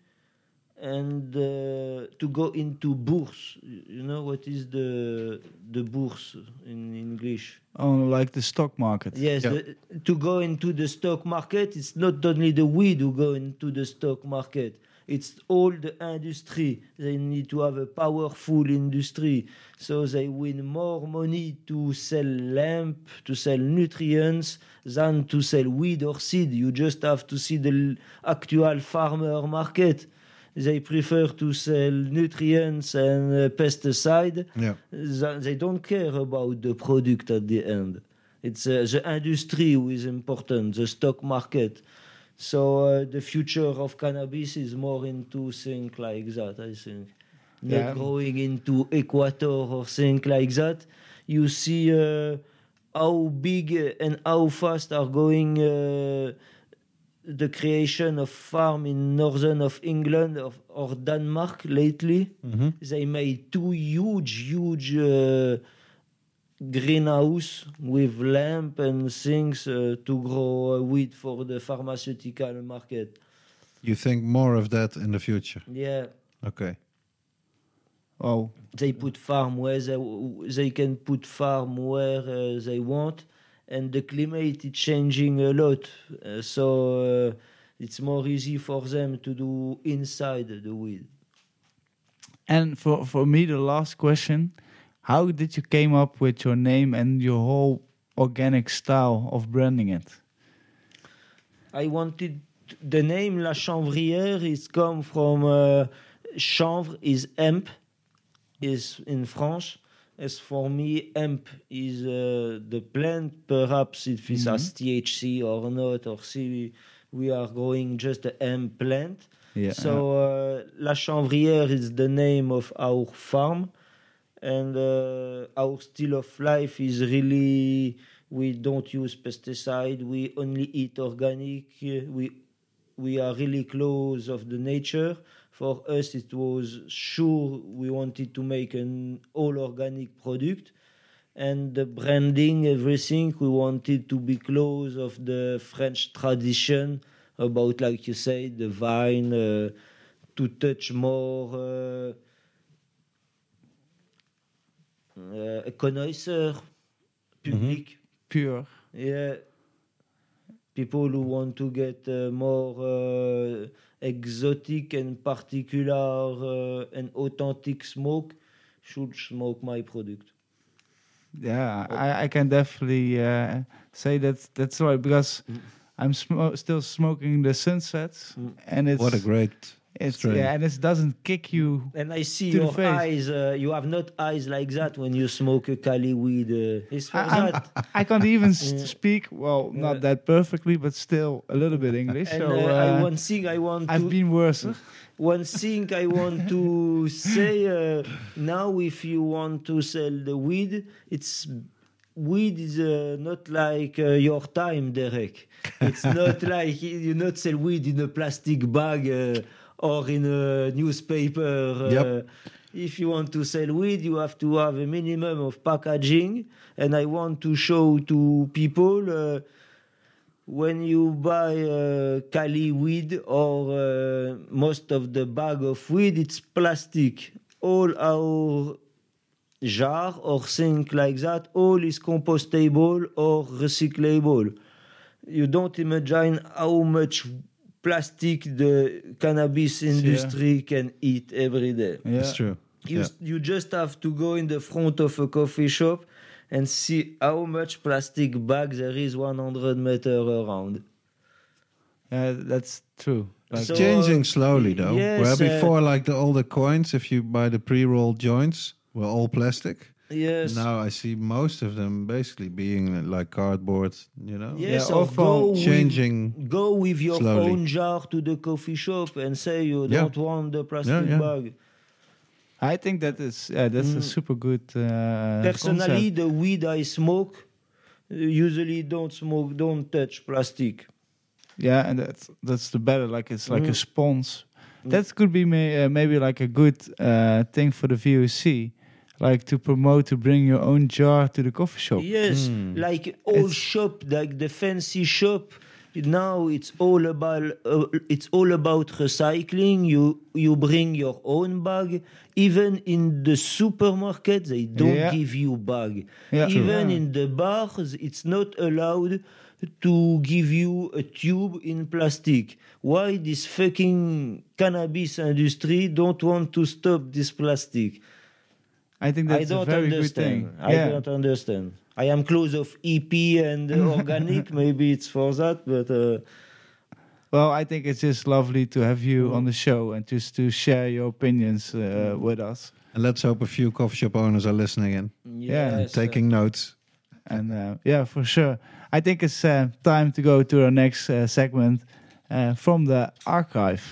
and uh, to go into bourse. You know what is the the bourse in English? Oh, like the stock market. Yes, Yeah. the, to go into the stock market, it's not only the weed who go into the stock market. It's all the industry. They need to have a powerful industry, so they win more money to sell lamp, to sell nutrients, than to sell weed or seed. You just have to see the actual farmer market. They prefer to sell nutrients and uh, pesticide Yeah. they don't care about the product at the end. It's uh, the industry who is important, the stock market. So uh, the future of cannabis is more into things like that, I think. Not Yeah. growing into Equator or things like that. You see uh, how big and how fast are going uh, the creation of farm in northern of England of, or Denmark lately Mhm. they made two huge, huge uh, greenhouse with lamp and things uh, to grow wheat for the pharmaceutical market. You think more of that in the future? Yeah, Okay. Oh, they put farm where they, they can put farm where uh, they want, and the climate is changing a lot, uh, so uh, it's more easy for them to do inside the weed. and for for me, the last question: How did you came up with your name and your whole organic style of branding it? I wanted the name La Chanvrière is come from uh, chanvre is hemp is in French. As for me, hemp is uh, the plant. Perhaps if it has THC or not, or see we are growing just a hemp plant. Yeah. So uh, La Chanvrière is the name of our farm, and uh, our style of life is really we don't use pesticide. We only eat organic. We we are really close of the nature. For us, it was sure we wanted to make an all organic product, and the branding, everything we wanted to be close of the French tradition about, like you say, the vine, uh, to touch more uh, uh, a connoisseur public. pure. Yeah. People who want to get uh, more uh, exotic and particular uh, and authentic smoke should smoke my product. Yeah, I, I can definitely uh, say that that's right because Mm. I'm smo- still smoking the sunsets, Mm. and it's What a great it's strain. yeah, and it doesn't kick you. And I see To the your face. eyes. Uh, you have not eyes like that when you smoke a Cali weed. Uh, it's for I, that. I can't even Yeah. speak well, Yeah. not that perfectly, but still a little bit English. And so uh, uh, I, one thing I want I've to been worse. one thing I want to say uh, now, if you want to sell the weed, it's weed is uh, not like uh, your time, Derek. It's not like you not sell weed in a plastic bag uh, or in a newspaper. Uh, If you want to sell weed, you have to have a minimum of packaging, and I want to show to people. Uh, when you buy uh, Cali weed or uh, most of the bag of weed, it's plastic. All our jar or thing like that, all is compostable or recyclable. You don't imagine how much plastic the cannabis industry can eat every day. Yeah. It's true. You, Yeah. you just have to go in the front of a coffee shop and see how much plastic bag there is 100 meter around. Yeah, that's true. Like, So, Changing uh, slowly though. yes, Where uh, before, like the older coins, if you buy the pre-rolled joints, were all plastic. Yes. Now I see most of them basically being like cardboard. You know, Yes, Yeah, or also go with, changing. go with your slowly. own jar to the coffee shop and say you Yeah. don't want the plastic yeah. bag. I think that is yeah, that's a Mm. super good. Uh, Personally, concept. the weed I smoke uh, usually don't smoke, don't touch plastic. yeah, and that's that's the better. Like it's like a Mm. sponge. Mm. That could be may, uh, maybe like a good uh, thing for the VOC, like to promote to bring your own jar to the coffee shop. Yes, Mm. like all It's- shop, like the fancy shop. Now it's all about uh, it's all about recycling. You you bring your own bag. Even in the supermarket, they don't Yeah. give you bag. Yeah. Even Yeah. in the bars, it's not allowed to give you a tube in plastic. Why this fucking cannabis industry don't want to stop this plastic? I think that's a don't very good understand. thing. I yeah. don't understand. I am close of EP and uh, organic. Maybe it's for that, but uh, Well, I think it's just lovely to have you Mm. on the show and just to share your opinions uh, with us. And let's hope a few coffee shop owners are listening in, Yeah, yes, uh, taking notes. And uh, yeah, for sure. I think it's uh, time to go to our next uh, segment uh, from the archive.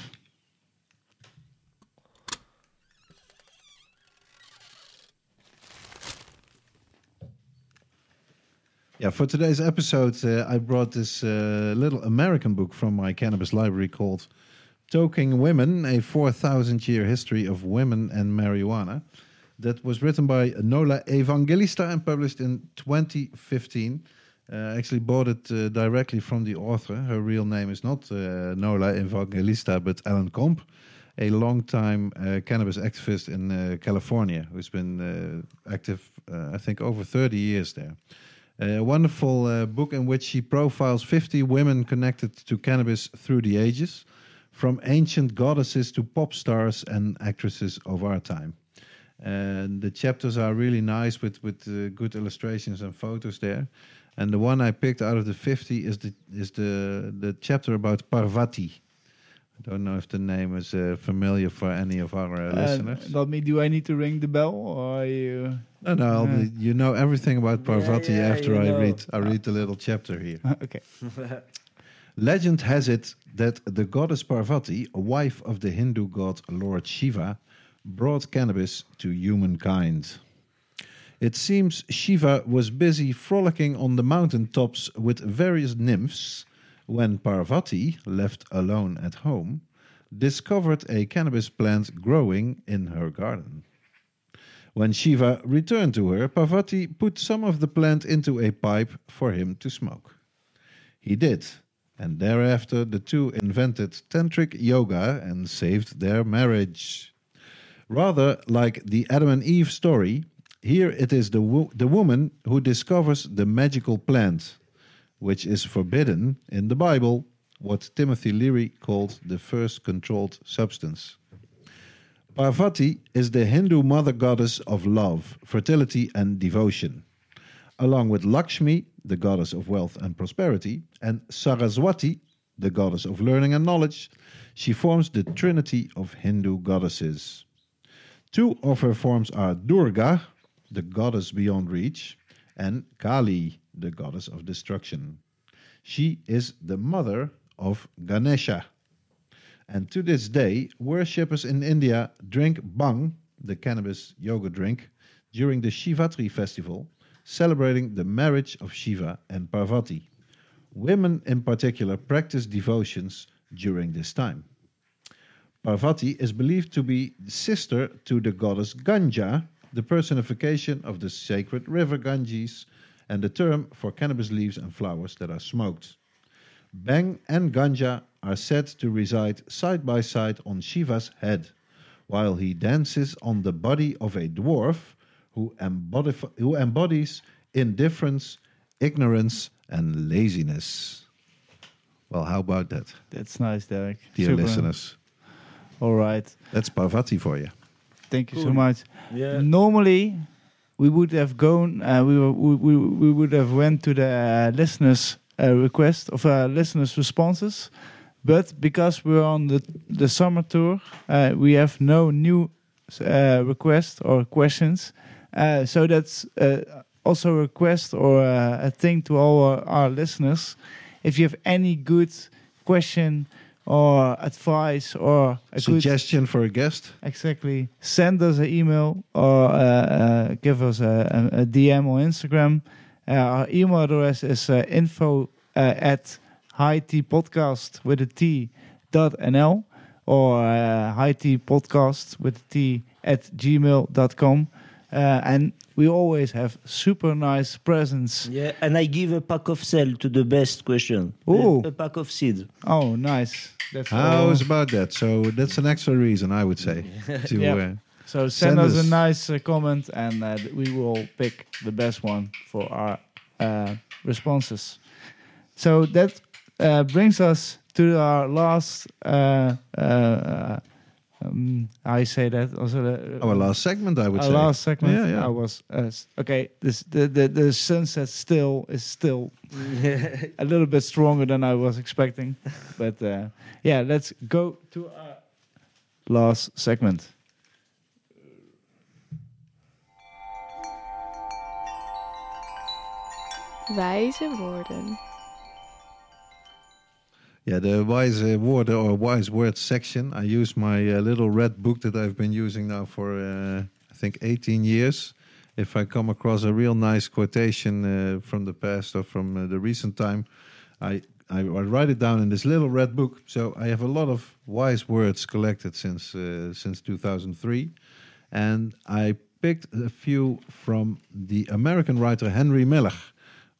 Yeah, for today's episode, uh, I brought this uh, little American book from my cannabis library called Toking Women, a 4,000 year history of women and marijuana. That was written by Nola Evangelista and published in 2015. Uh, I actually bought it uh, directly from the author. Her real name is not uh, Nola Evangelista, but Ellen Komp, a longtime uh, cannabis activist in California who's been active, I think, over 30 years there. A wonderful uh, book in which she profiles 50 women connected to cannabis through the ages, from ancient goddesses to pop stars and actresses of our time. And the chapters are really nice with with uh, good illustrations and photos there. And the one I picked out of the 50 is the is the the chapter about Parvati. I don't know if the name is uh, familiar for any of our uh, Uh, listeners. that me, do I need to ring the bell or are you? No, no, I'll be- you know everything about Parvati yeah, after I know. read I read the little chapter here. okay. Legend has it that the goddess Parvati, wife of the Hindu god Lord Shiva, brought cannabis to humankind. It seems Shiva was busy frolicking on the mountain tops with various nymphs when Parvati, left alone at home, discovered a cannabis plant growing in her garden. When Shiva returned to her, Parvati put some of the plant into a pipe for him to smoke. He did, and thereafter the two invented tantric yoga and saved their marriage. Rather like the Adam and Eve story, here it is the, wo- the woman who discovers the magical plant, which is forbidden in the Bible, what Timothy Leary called the first controlled substance. Parvati is the Hindu mother goddess of love, fertility, and devotion. Along with Lakshmi, the goddess of wealth and prosperity, and Saraswati, the goddess of learning and knowledge, she forms the trinity of Hindu goddesses. Two of her forms are Durga, the goddess beyond reach, and Kali, the goddess of destruction. She is the mother of Ganesha. And to this day, worshippers in India drink bhang, the cannabis yoga drink, during the Shivatri festival, celebrating the marriage of Shiva and Parvati. Women in particular practice devotions during this time. Parvati is believed to be sister to the goddess Ganja, the personification of the sacred river Ganges, and the term for cannabis leaves and flowers that are smoked. Bhang and Ganja are said to reside side by side on Shiva's head, while he dances on the body of a dwarf who, embodif- who embodies indifference, ignorance, and laziness. Well, how about that, That's nice, Derek. dear Super. listeners? All right. That's Parvati for you. Thank you so much. Yeah. Normally, we would have gone. Uh, we, were, we we would have went to the uh, listeners' uh, request of uh, listeners' responses, but because we're on the the summer tour, uh, we have no new uh, requests or questions. So that's also a request or uh, a thing to all our, our listeners. If you have any good question or advice or a good Suggestion for a guest? Exactly. Send us an email or uh, uh, give us a, a, DM on Instagram. Uh, our email address is uh, info uh, at podcast with a T dot NL or uh, podcast with a T at gmail.com. Uh, and we always have super nice presents. Yeah, and I give a pack of cell to the best question. Oh, A, a pack of seeds. Oh, nice. That's I all. was about that. So that's an extra reason, I would say, to Yeah. uh, So send, Send us, us- a nice uh, comment, and uh, we will pick the best one for our uh, responses. So that uh, brings us to our last. Uh, uh, um, I say that also. The, our last segment, I would our say. last segment. Yeah, yeah. I was uh, okay. This the, the the sunset still is still a little bit stronger than I was expecting, but uh, yeah, let's go to our last segment. Wijze woorden. Yeah, the wise uh, word or wise words section. I use my uh, little red book that I've been using now for uh, I think 18 years. If I come across a real nice quotation uh, from the past or from uh, the recent time, I, I I write it down in this little red book. So I have a lot of wise words collected since uh, since 2003, and I picked a few from the American writer Henry Miller,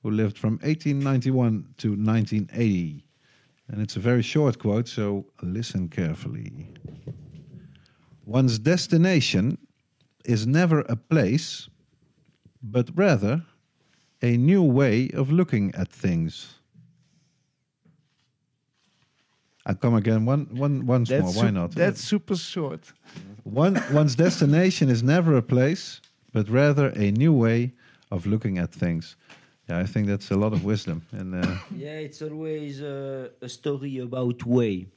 who lived from 1891 to 1980. And it's a very short quote, so listen carefully. One's destination is never a place, but rather a new way of looking at things. I come again one, one, once more. Why not? That's super short. One, one's destination is never a place, but rather a new way of looking at things. Yeah, I think that's a lot of wisdom. And uh, Yeah, it's always uh, a story about way.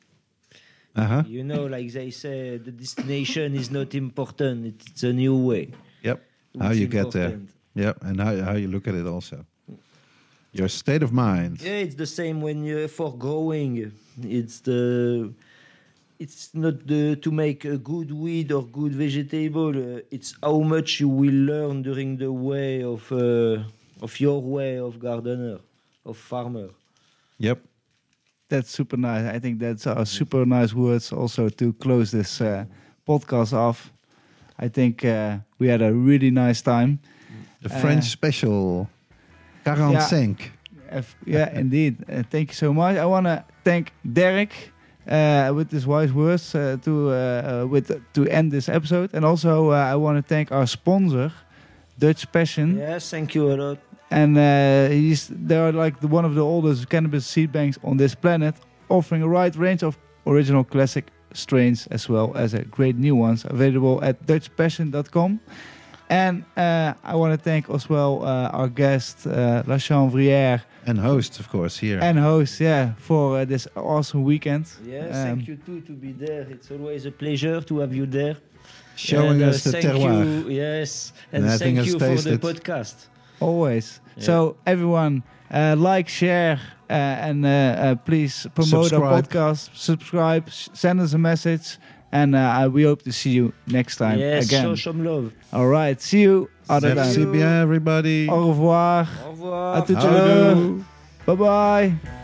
uh-huh. You know, like they say, the destination is not important. It's a new way. Yep. How What's you get there. important. Yep, and how how you look at it also. Your state of mind. Yeah, it's the same when you for growing. It's the it's not the to make a good weed or good vegetable. Uh, it's how much you will learn during the way of uh, of your way of gardener, of farmer. Yep. That's super nice. I think that's uh, super nice words also to close this uh, podcast off. I think uh, we had a really nice time. The Uh, French special. 45. If- yeah, indeed. Uh, thank you so much. I want to thank Derek uh, with his wise words uh, to uh, uh, with to end this episode, and also uh, I want to thank our sponsor, Dutch Passion. Yes, thank you a lot. And uh, he's they are like the, one of the oldest cannabis seed banks on this planet, offering a wide range of original classic strains as well as uh, great new ones available at dutchpassion.com. And uh, I want to thank as well uh, our guest, uh, La Chanvrière, And host, of course, here. and host, yeah, for uh, this awesome weekend. Yes, Um, thank you too to be there. It's always a pleasure to have you there. showing And, uh, us the thank terroir. You, yes, and And thank you for the it. podcast. Always. Yeah. So everyone, uh, like, share, uh, and uh, uh, please promote our podcast. Subscribe, s- send us a message, and uh, I- we hope to see you next time yes, again. show some love. All right. See you. Other Merci time. bien, everybody. Au revoir. Au revoir. À tout à l'heure. Bye bye.